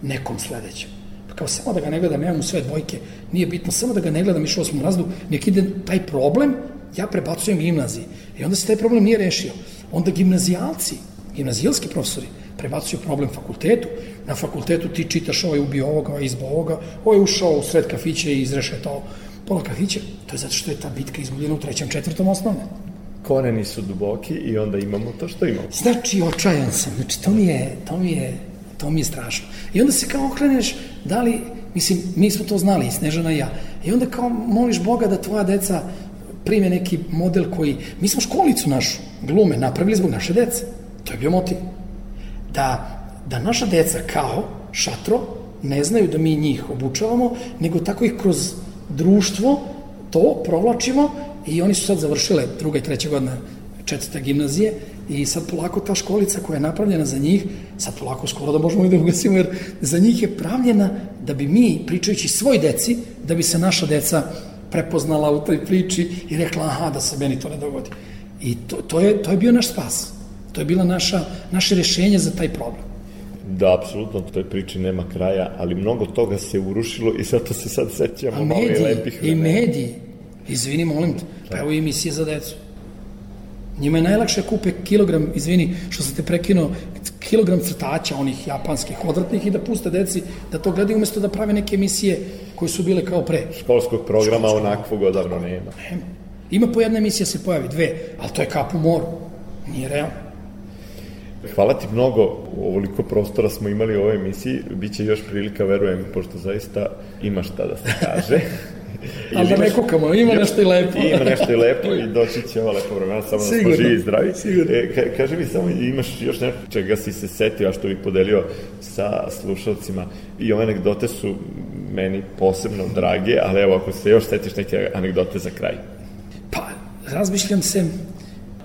nekom sledećem. Pa kao samo da ga ne gledam, ja mu sve dvojke, nije bitno, samo da ga ne gledam u osmom razredu, nek ide taj problem ja prebacujem gimnaziji. I onda se taj problem nije rešio. Onda gimnazijalci, gimnazijalski profesori, prebacuju problem fakultetu. Na fakultetu ti čitaš ovaj ubio ovoga, ovaj izbo ovoga, ovaj ušao u sred kafića i izrešetao pola kafića. To je zato što je ta bitka izgubljena u trećem, četvrtom osnovne. Koreni su duboki i onda imamo to što imamo. Znači, očajan sam. Znači, to mi je, to mi je, to mi je strašno. I onda se kao okreneš, da li, mislim, mi smo to znali, Snežana i ja. I onda kao moliš Boga da tvoja deca prime neki model koji, mi smo školicu našu, glume, napravili zbog naše dece. To je bio motiv. Da, da naša deca kao šatro ne znaju da mi njih obučavamo, nego tako ih kroz društvo to provlačimo i oni su sad završile druga i treća godina četvrta gimnazije i sad polako ta školica koja je napravljena za njih, sad polako skoro da možemo i da ugasimo, jer za njih je pravljena da bi mi, pričajući svoj deci, da bi se naša deca prepoznala u toj priči i rekla, aha, da se meni to ne dogodi. I to, to, je, to je bio naš spas. To je bila naša, naše rešenje za taj problem. Da, apsolutno, toj priči nema kraja, ali mnogo toga se urušilo i zato se sad sećamo A malo i lepih i mediji, izvini, molim te, pa evo i emisije za decu. Njima je najlakše kupe kilogram, izvini, što sam te prekinuo, kilogram crtača, onih japanskih, odvratnih i da puste deci da to gledaju umesto da prave neke emisije koje su bile kao pre. Školskog programa onakvog odavno nema. Nema. Ima po jedna emisija se pojavi, dve, ali to je kap u moru. Nije realno. Hvala ti mnogo, ovoliko prostora smo imali u ovoj emisiji, Biće još prilika, verujem, pošto zaista ima šta da se kaže. Ali da ne kukamo, ima nešto i lepo. Ima nešto i lepo i doći će ova lepo vremena, samo da Sigurno, smo živi i zdravi. sigurno. E, ka, kaži mi samo, imaš još nešto čega si se setio, a što bi podelio sa slušalcima. I ove anegdote su meni posebno drage, ali evo, ako se još setiš neke anegdote za kraj. Pa, razmišljam se,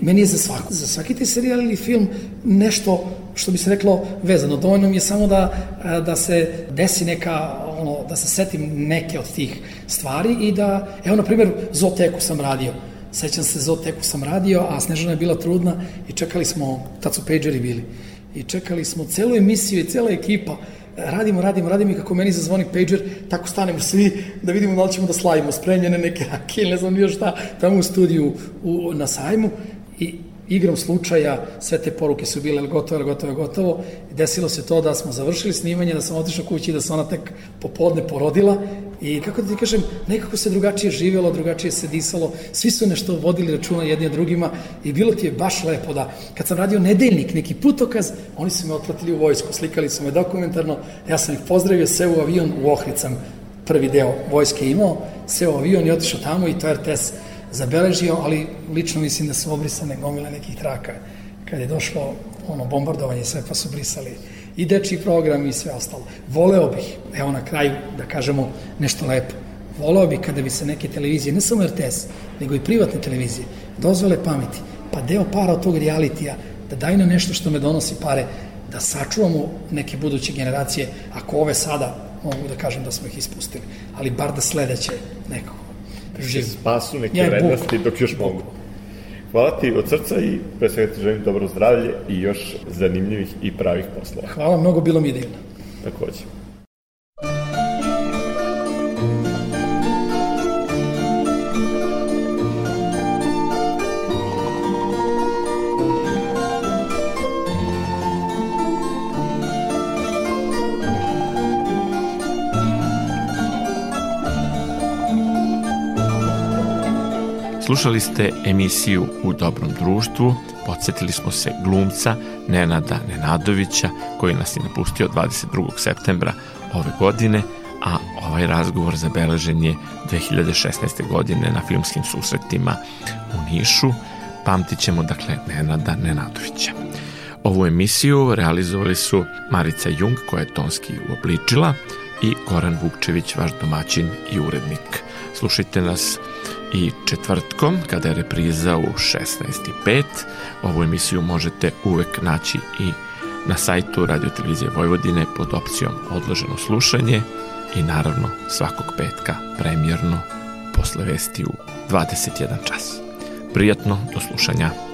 meni je za, svaku, za svaki taj serijal ili film nešto, što bi se reklo, vezano. Dovoljno mi je samo da, da se desi neka, ono, da se setim neke od tih stvari i da, evo, na primjer, Zoteku sam radio. Sećam se, Zoteku sam radio, a Snežana je bila trudna i čekali smo, tad su pageri bili, i čekali smo celu emisiju i cela ekipa radimo, radimo, radimo i kako meni zazvoni pager, tako stanemo svi da vidimo da li ćemo da slavimo spremljene neke rakije, ne znam još šta, tamo u studiju u, na sajmu i igrom slučaja sve te poruke su bile gotovo, gotovo, gotovo. Desilo se to da smo završili snimanje, da sam otišao kući i da se ona tek popodne porodila i kako da ti kažem, nekako se drugačije živjelo, drugačije se disalo, svi su nešto vodili računa jedni drugima i bilo ti je baš lepo da kad sam radio nedeljnik, neki putokaz, oni su me otplatili u vojsku, slikali su me dokumentarno, ja sam ih pozdravio, seo u avion, u Ohrid sam prvi deo vojske imao, seo u avion i otišao tamo i to RTS zabeležio, ali lično mislim da su obrisane gomile nekih traka kad je došlo ono bombardovanje sve pa su brisali i dečji program i sve ostalo. Voleo bih, evo na kraju da kažemo nešto lepo, voleo bih kada bi se neke televizije, ne samo RTS, nego i privatne televizije, dozvole pameti, pa deo para od tog realitija, da daju na nešto što me donosi pare, da sačuvamo neke buduće generacije, ako ove sada mogu da kažem da smo ih ispustili, ali bar da sledeće nekako živ. Spasu neke Ja, vrednosti dok još mogu. Hvala ti od srca i pre svega ti želim dobro zdravlje i još zanimljivih i pravih poslova. Hvala mnogo, bilo mi je divno. Takođe. Slušali ste emisiju U dobrom društvu, podsjetili smo se glumca Nenada Nenadovića koji nas je napustio 22. septembra ove godine, a ovaj razgovor zabeležen je 2016. godine na filmskim susretima u Nišu. Pamtit ćemo dakle Nenada Nenadovića. Ovu emisiju realizovali su Marica Jung koja je tonski uobličila i Goran Vukčević, vaš domaćin i urednik. Slušajte nas i četvrtkom, kada je repriza u 16.05. Ovu emisiju možete uvek naći i na sajtu Radio Televizije Vojvodine pod opcijom odloženo slušanje i naravno svakog petka premjerno posle vesti u 21 čas. Prijatno do slušanja.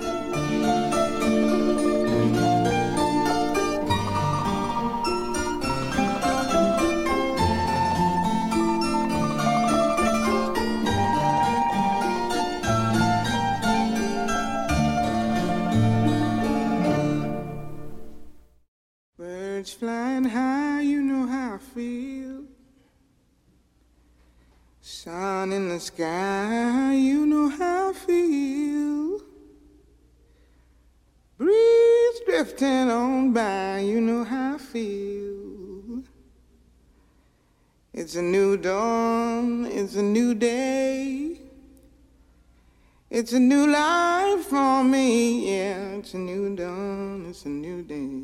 It's a new life for me, yeah. It's a new dawn, it's a new day.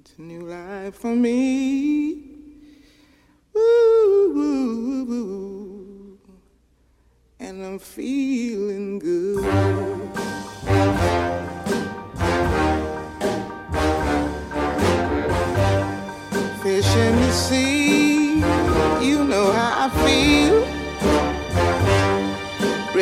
It's a new life for me. Woo. And I'm feeling good. Fish